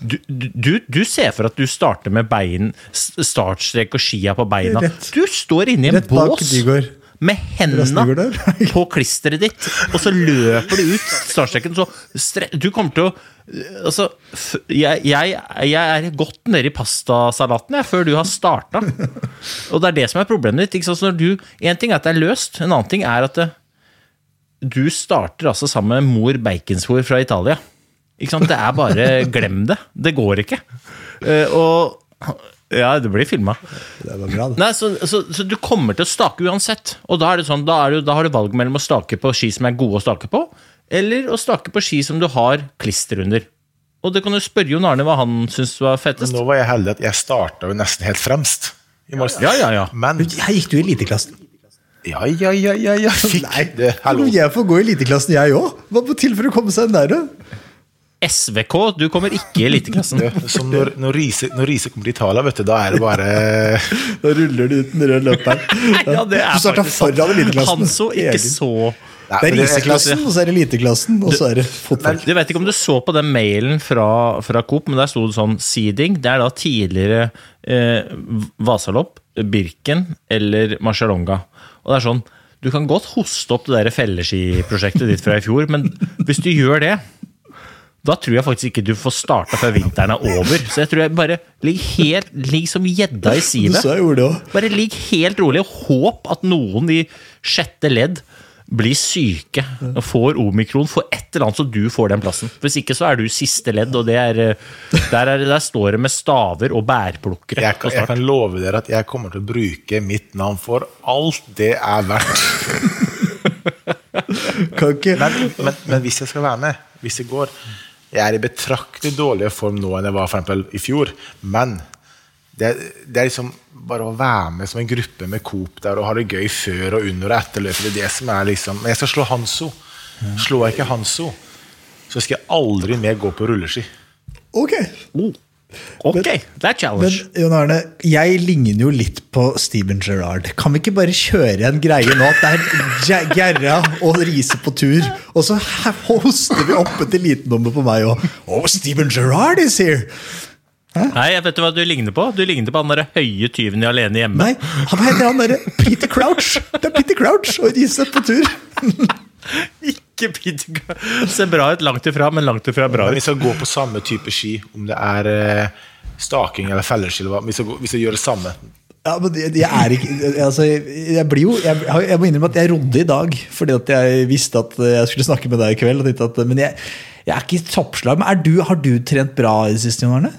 Du, du, du ser for at du starter med bein, startstrek og skia på beina. Rett- Du står inni en Rett bak bås Dygård. Med hendene på klisteret ditt, og så løper du ut startstreken. Så du kommer til å Altså, jeg, jeg, jeg er godt nede i pastasalaten jeg, før du har starta. Og det er det som er problemet ditt. Ikke? Du, en ting er at det er løst, en annen ting er at det, du starter altså sammen med mor baconsfòr fra Italia. Ikke sant? Det er bare glem det. Det går ikke. Eh, og Ja, det blir filma. Det var bra, det. Nei, så, så, så du kommer til å stake uansett. Og da er det sånn, da, er du, da har du valg mellom å stake på ski som er gode å stake på, eller å stake på ski som du har klister under. Og det kan du spørre Jon Arne hva han syns var Men fettest. nå var jeg heldig at jeg starta jo nesten helt fremst. i Mars. Ja, ja, ja. Men Her gikk du i eliteklassen. ja, ja, ja, ja, ja fikk Nei, det. Hallo. Jeg får gå i eliteklassen, jeg òg. Hva må til for å komme seg inn der, da? SVK, du kommer ikke i eliteklassen. Når, når, Riise, når Riise kommer til Italia, vet du, da er det bare Da ruller du ut den røde løperen. Ja, det er du starta foran eliteklassen. Hanso, ikke så Nei, Det er riseklassen, og så er det eliteklassen, og så er det fotball. Du vet ikke om du så på den mailen fra, fra Coop, men der sto det sånn seeding. Det er da tidligere eh, Vasalopp, Birken eller Marcialonga. Og det er sånn, du kan godt hoste opp det der felleskiprosjektet ditt fra i fjor, men hvis du gjør det, da tror jeg faktisk ikke du får starta før vinteren er over. Så jeg tror jeg bare ligg helt, ligg som gjedda i sivet. Bare ligg helt rolig og håp at noen i sjette ledd blir syke og får omikron får et eller annet, så du får den plassen. Hvis ikke så er du siste ledd, og det er, der, er, der står det med staver og bærplukkere. jeg, kan, jeg kan love dere at jeg kommer til å bruke mitt navn for alt det er verdt. Kan ikke Men, men, men hvis jeg skal være med, hvis det går Jeg er i betraktelig dårligere form nå enn jeg var for eksempel, i fjor. Men det, det er liksom bare å være med som en gruppe med Coop der og ha det gøy før og under og etter løpet. Det er det som er liksom Men jeg skal slå Hanso. Slår jeg ikke Hanso, så skal jeg aldri mer gå på rulleski. Ok. Ok, det er Men. Jon Arne, jeg ligner jo litt på Steven Gerrard. Kan vi ikke bare kjøre en greie nå at det er Gjerra og Riise på tur, og så hoster vi opp et elitenummer på meg òg? Oh, Steven Gerrard is here! Nei, jeg vet du hva du ligner på? Du ligner på han der høye tyven i Alene hjemme. Nei, han heter han derre Peter Crouch. Det er Peter Crouch og Riise på tur. Ikke Peter Ser bra ut langt ifra, men langt ifra bra Men vi ut. skal gå på samme type ski, om det er eh, staking eller felleski. hvis skal, gjøre det samme. Ja, men jeg, er ikke altså, jeg, blir jo jeg, jeg må innrømme at jeg rodde i dag, fordi at jeg visste at jeg skulle snakke med deg i kveld. Og at, men jeg, jeg er ikke i toppslag. Men er du, har du trent bra i det siste, Jon Arne?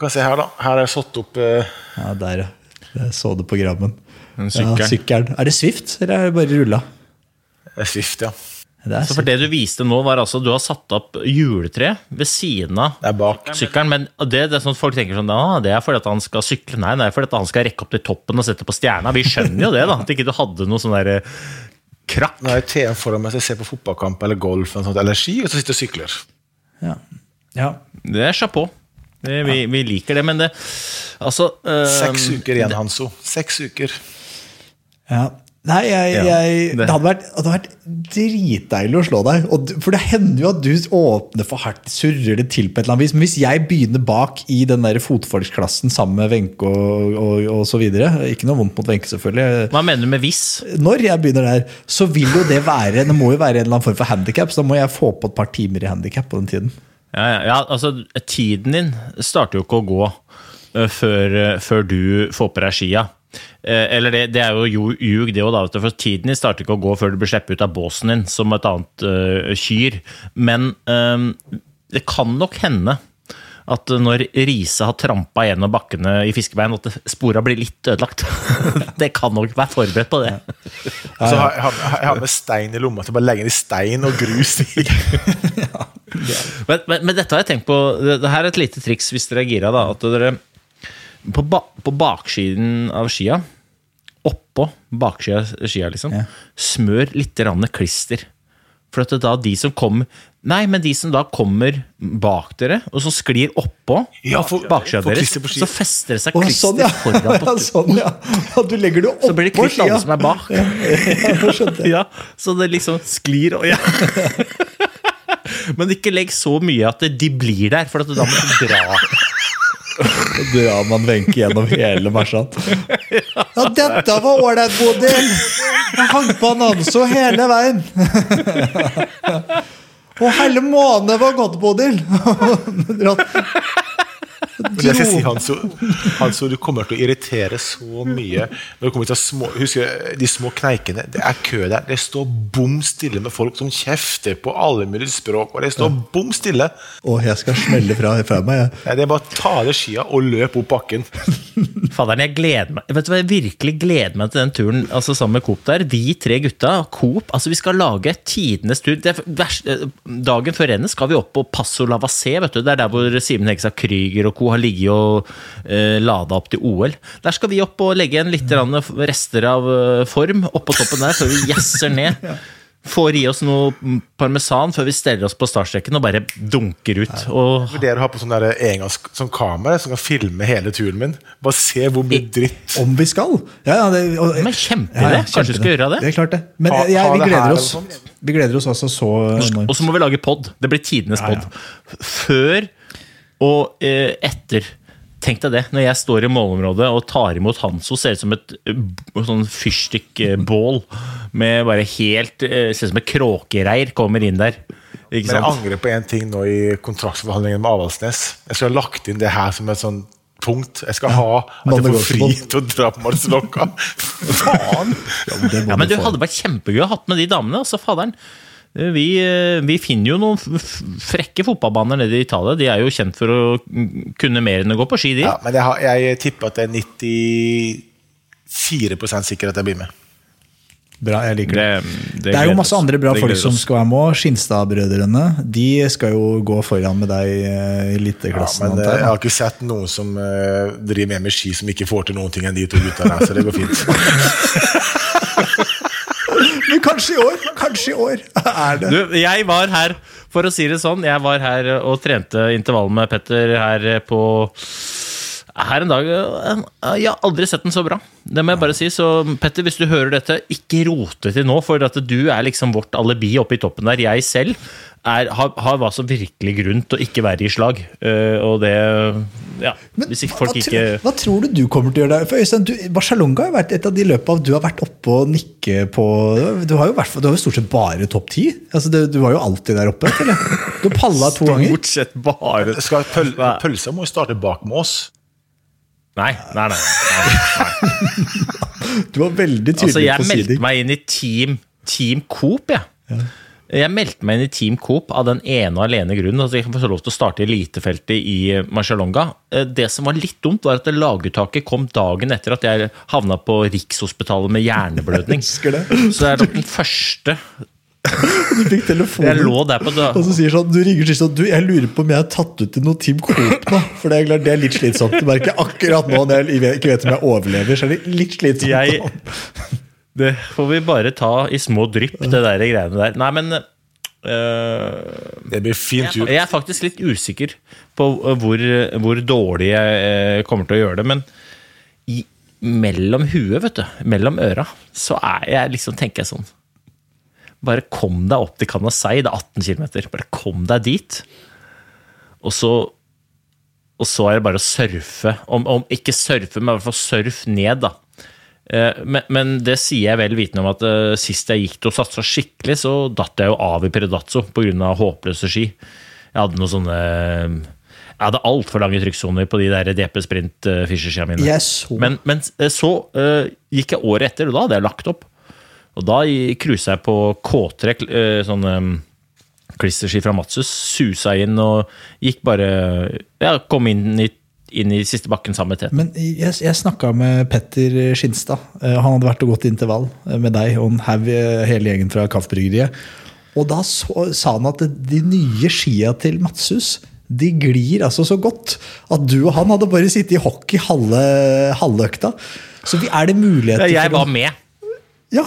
Kan se her, da. Her har jeg satt opp uh... Ja, der, ja. Jeg så det på grammen. Sykkelen. Ja, sykkelen. Er det Swift, eller er det bare rulla? Swift, ja. Det er Så for det du viste nå, var altså du har satt opp juletre ved siden av bak. sykkelen. Men det, det er sånn folk tenker sånn ah, det er fordi at han skal sykle. Nei, det er fordi at han skal rekke opp til toppen og sette på stjerna. Vi skjønner jo det, da. At ikke du hadde noe sånn derre krakk. Nå er jeg TV foran meg, så jeg ser på fotballkamp eller golf eller, sånt, eller ski, og så sitter jeg og sykler. ja. ja. Det er chapeau. Det, vi, vi liker det, men det Altså øh, Seks uker igjen, Hanso. Seks uker. ja. Nei, jeg, Ja, jeg, det- det hadde vært, det hadde vært dritdeilig å slå deg. Og, for det hender jo at du åpner for hardt, surrer det til på et eller annet vis. Men hvis jeg begynner bak i den der fotfolksklassen sammen med Wenche og, og, og så videre Ikke noe vondt mot Wenche, selvfølgelig. Hva mener du med hvis? Når jeg begynner der, så vil jo det være Det må jo være en eller annen form for handikap, så da må jeg få på et par timer i handikap på den tiden. Ja, ja, ja, altså Tiden din starter jo ikke å gå eh, før, eh, før du får på deg skia. Eh, eller det, det er jo ju- ljug, det òg, da. For tiden din starter ikke å gå før du blir sluppet ut av båsen din som et annet uh, kyr. Men um, det kan nok hende at når Riise har trampa gjennom bakkene i fiskebein, at spora blir litt ødelagt. det kan nok være forberedt på det. Så jeg har, jeg har med stein i lomma til å bare legge i stein og grus i. Men, men, men dette har jeg tenkt på Det, det er et lite triks hvis dere er gira. da At dere på, ba, på baksiden av skia, oppå baksida av skia, liksom, Ja. smør litt rann klister. For at da de som kommer Nei, men de som da kommer bak dere, og som sklir oppå Ja, for- baksida deres, på så fester det seg Å, klister sånn, ja. foran på sånn, ja. Du legger det Så blir det klister klipp alle som er bak. Ja, så det liksom sklir og ja. Men ikke legg så mye at de blir der, for at da må du dra. Drar man Wenche gjennom hele marsjen. Ja, dette var ålreit, Bodil! Jeg hang på Nanso hele veien. Og hele måneden var godt, Bodil. Men jeg skal si, Hanso, Hanso, du kommer til å irritere så mye når det kommer til små, husker de små kneikene. Det er kø der. Det står bom stille med folk som kjefter på alle mulige språk. Og det står bom stille. Og jeg skal smelle fra, fra meg. jeg. Nei, Det er bare å ta av deg skia og løpe opp bakken. Faderen, jeg gleder meg Vet du hva, jeg virkelig gleder meg til den turen altså sammen med Coop der. Vi tre gutta, Coop, altså vi skal lage tidenes tur. Det er eh, dagen før rennet skal vi opp på Passo Lavassé, vet du. Det er der hvor Simen Hegstad Krüger og har ligget og eh, lada opp til OL. Der skal vi opp og legge en litt rester av eh, form oppå toppen der, før vi jazzer ned. får i oss noe parmesan før vi steller oss på startstreken og bare dunker ut. Og Vurderer å ha på sånn engangs sånn kamera som kan filme hele turen min. Bare se hvor mye dritt Om vi skal? Ja, ja, det, og, Men kjempeidé. Kanskje vi skal gjøre det? Det er klart det. Men Ha- jeg, ha vi, gleder oss, vi gleder oss altså så enormt. Og så må vi lage pod. Det blir tidenes Ja, ja. pod. Før og eh, etter. Tenk deg det, når jeg står i målområdet og tar imot Hanso, ser ut som et eh, sånn fyrstikkbål med bare helt eh, Ser ut som et kråkereir kommer inn der. Ikke Men jeg angrer på en ting nå i kontraktsforhandlingene med Avaldsnes. Jeg skulle ha lagt inn det her som et sånn punkt. Jeg skal ha at jeg får fri til å dra på Marcialonga. Faen! Ja, men du hadde vært kjempegøy å ha hatt med de damene. altså faderen. Vi, eh, vi finner jo noen frekke fotballbaner nede i Italia. De er jo kjent for å kunne mer enn å gå på ski, de. Ja, men jeg, har, jeg tipper at det er 94% sikker at jeg blir med. Bra, jeg liker det. Det, Det er jo masse andre bra folk som skal være med. Skinstad-brødrene De skal jo gå foran med deg eh, i Ja, eliteklassen. men eh, jeg har ikke sett noen som driver med med ski som ikke får til noen ting enn de to gutta der, så det går fint. Kanskje i år! Kanskje i år er det. Du, jeg var her, for å si det sånn, jeg var her og trente intervall med Petter her på her en dag Jeg har aldri sett den så bra. Det må jeg bare si. Så Petter, hvis du hører dette, ikke rote til nå, for at du er liksom vårt alibi oppe i toppen der. Jeg selv er, har, har hva som virkelig grunn til å ikke være i slag. Uh, og det Ja, Men hvis ikke hva, folk hva, ikke tror, hva tror du du kommer til å gjøre der? For Øystein, du, Barcelona har jo vært et av de løpene du har vært oppe og nikke på Du har jo, vært, du har jo stort sett bare topp ti. Altså, du, du var jo alltid der oppe. Eller? Du palla to ganger. Stort sett bare Skal pøl Pølsa må jo starte bak med oss. Nei, nei, nei. nei. Du var veldig tydelig Altså, jeg på meldte meg inn i Team, team Coop, jeg. Jeg meldte meg inn i Team Coop av den ene og alene grunnen at jeg kan få lov til å starte i elitefeltet i eh, Marcialonga. Eh, Det som var litt dumt, var at laguttaket kom dagen etter at jeg havna på Rikshospitalet med hjerneblødning. Husker det. Så det er nok den første Du fikk Jeg telefonen. lå der på da- Og så sier sånn, du ringer til sånn, du, jeg lurer på om jeg har tatt ut i noe Team Coop nå. For det er, klart, det er litt slitsomt. Du merker akkurat nå når jeg ikke vet om jeg overlever, så er det litt slitsomt. Jeg- Det får vi bare ta i små drypp, det der greiene der. Nei, men øh, Det blir fin tur. Jeg er faktisk litt usikker på uh, hvor, hvor dårlig jeg eh, kommer til å gjøre det, men i, mellom huet, vet du, mellom øra, så er jeg liksom, tenker jeg sånn Bare kom deg opp til Kanasei, det er 18 km. Bare kom deg dit. Og så, og så er det bare å surfe. Om, om ikke surfe, men i hvert fall surf ned, da. Eh, Men, men det sier jeg vel vitende om at eh, sist jeg gikk til å satse skikkelig, så datt jeg jo av i Predazzo pga. håpløse ski. Jeg hadde noen sånne Jeg hadde altfor lange trykksoner på de der DP Sprint Fischer-skia mine. Men, men eh, så uh, gikk jeg året etter, og da hadde jeg lagt opp. Og da cruisa jeg på K3, uh, sånn um, klisterski fra Matsus. Susa inn og gikk bare Ja, kom inn i, inn i siste bakken sammen med Tete. Men jeg, jeg snakka med Petter Skinstad. Eh, Han hadde vært og gått intervall eh, med deg og en haug, eh, hele gjengen fra Kaffbryggeriet. Og da så, sa han at de nye skia til Matsus de glir altså så godt at du og han hadde bare sittet i hockey halve, halve økta. Så vi, er det muligheter Ja, jeg var med, Ja,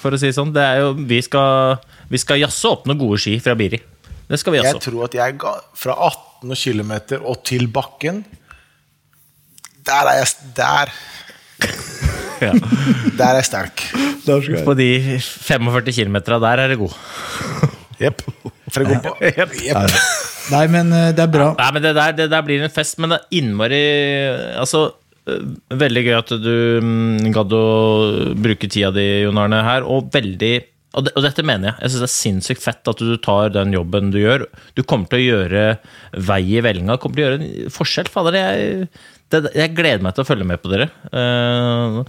for å si det sånn. Det er jo, vi, skal, vi skal jazze opp noen gode ski fra Biri. Det skal vi Jeg jazze opp. tror at jeg ga fra 18 km og til bakken Der er jeg Der, Ja. der er jeg sterk. jeg. På de 45 km der er det god. Jepp. Jeg på Jepp. Jepp. Nei, men eh, det er bra. Nei, men det der, det der blir en fest, men det er innmari Altså, veldig gøy at du mm, gadd å bruke tida di, Jon Arne, her, og veldig og, det, og dette mener jeg. Jeg synes Det er sinnssykt fett at du tar den jobben du gjør. Du kommer til å gjøre vei i vellinga. Kommer til å gjøre en forskjell. Fader, jeg, det, jeg gleder meg til å følge med på dere. Eh,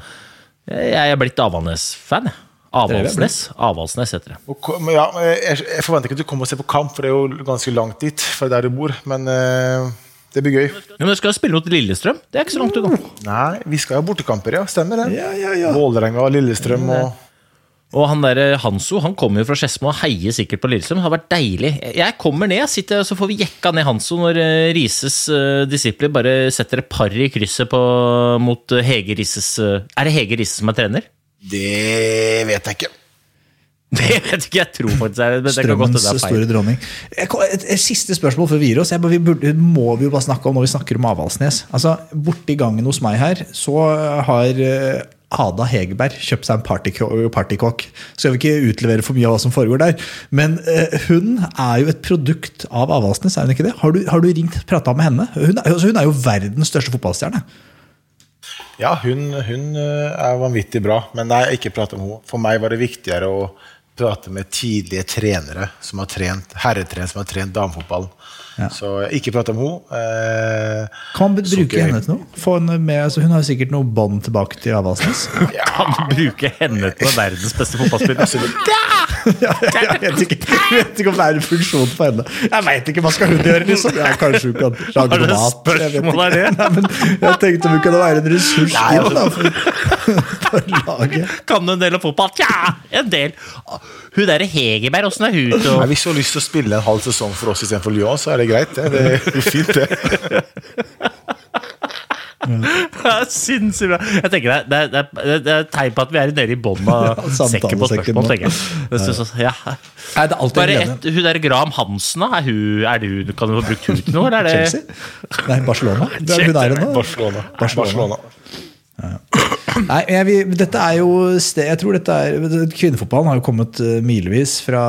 jeg er blitt Avaldsnes-fan. jeg. Avaldsnes. Avaldsnes heter det. Ja, jeg, jeg forventer ikke at du kommer og ser på kamp, for det er jo ganske langt dit fra der du bor. Men eh, det blir gøy. Ja, men skal spille mot Lillestrøm. Det er ikke så langt unna. Nei, vi skal ha bortekamper, ja. Stemmer det. Ja, ja, ja. Vålerenga, Lillestrøm og Og han der eh, Hanso han kommer jo fra Skedsmo og heier sikkert på Lillestrøm. Det har vært deilig. Jeg kommer ned, sitter, så får vi jekka ned Hanso når eh, Rises uh, disipler bare setter et par i krysset på, mot Hege Rises uh, Er det Hege Rises som er trener? Det vet jeg ikke. Det vet ikke, jeg tror faktisk det er men det Strømmens det er store dronning. Jeg Et, et siste spørsmål før vi gir oss. Jeg, vi burde, må vi jo bare snakke om når vi snakker om Avaldsnes. Altså, Borti gangen hos meg her så har eh, Ada Hegerberg kjøpt seg en partyko- partykokk. Skal vi ikke utlevere for mye av hva som foregår der. Men eh, hun er jo et produkt av Avaldsnes, er hun ikke det? Har du, har du ringt prata med henne? Hun altså, hun er jo verdens største fotballstjerne. Ja, hun, hun eh, er vanvittig bra, men nei, ikke prate med henne. For meg var det viktigere å prate med tidlige trenere som har trent, herretrenere som har trent damefotball. Så ikke prate om henne. Eh, Kan man bruke henne til noe? Få henne med, altså, hun har jo sikkert noe bånd tilbake til Avaldsnes. Kan du bruke henne til å være verdens beste fotballspiller? Ja, jeg, vet ikke, jeg vet ikke om det er en funksjon for henne. Jeg veit ikke, hva skal hun gjøre, liksom? Jeg, kanskje hun kan lage mat. jeg vet ikke. det? Nei, men jeg tenkte om hun kunne være en ressurs Nei, inn, laget. Kan du en del om fotball? Tja, en del. Hun derre Hegerberg, åssen er hun til å nei, hvis hun har lyst til å spille en halv sesong for oss istedenfor Lyon, så er det greit. Det, det går fint, det. Det er Sinnssykt bra. Jeg tenker det, er- det, er- det er et tegn på at vi er nede i bånn av Ja, sekken på spørsmål. tenker jeg. Det synes ja. Nei, det er Bare et, hun der Graham Hansen, er hun, er det hun, kan du få brukt hun til noe? Eller er det Chelsea? Nei, Barcelona. Det er hun er det nå. Barcelona. Barcelona. Barcelona. Nei, jeg, dette er jo sted, Jeg tror dette er Kvinnefotballen har jo kommet eh, milevis fra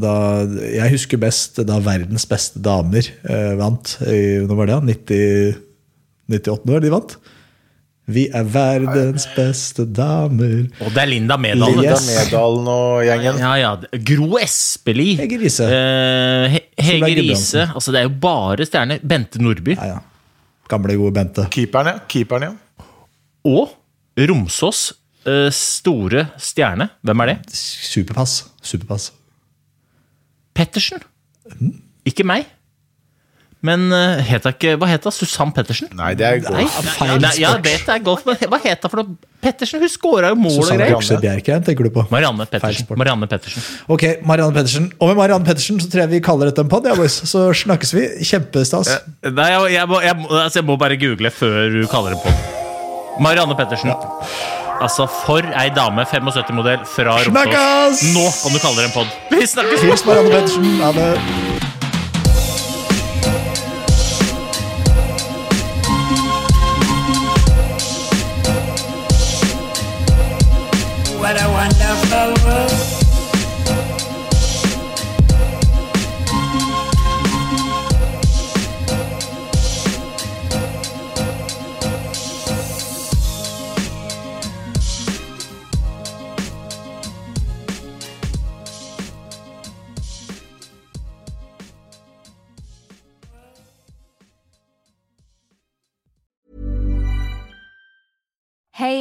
da Jeg husker best da verdens beste damer eh, vant. Nå når var det? 90, 98 år de vant? Vi er verdens beste damer. Og det er Linda Medalen. Linda Medalen og gjengen. Ja, ja. Gro Espelid. Hege Riise. Eh, He Hege Riise. Altså, det er jo bare stjerner. Bente Nordby. Ja, ja. Gamle, gode Bente. Keeperen, ja. Keeperen, ja. Og Romsås eh, store stjerne. Hvem er det? Superpass. Superpass. Pettersen. Ikke meg. Men uh, het ikke Hva het hun? Susann Pettersen? Nei, det er golf. nei, feil sport. Ja, det er golf, men hva het hun for noe? Pettersen? Hun skåra jo mål og greier. Okse Bjerke tenker du på. Marianne Pettersen. Marianne Pettersen. Ok, Marianne Pettersen. Og med Marianne Pettersen så tror jeg vi kaller dette en pod. Ja, boys. så snakkes vi. Kjempestas. Nei, jeg, jeg, må, jeg, må- altså, jeg må bare google før du kaller det på. Marianne Pettersen. Altså, for ei dame, 75-modell fra Romsås. Nå kan du kalle det en pod. Vi snakkes! Hils Marianne Pettersen. Ha det.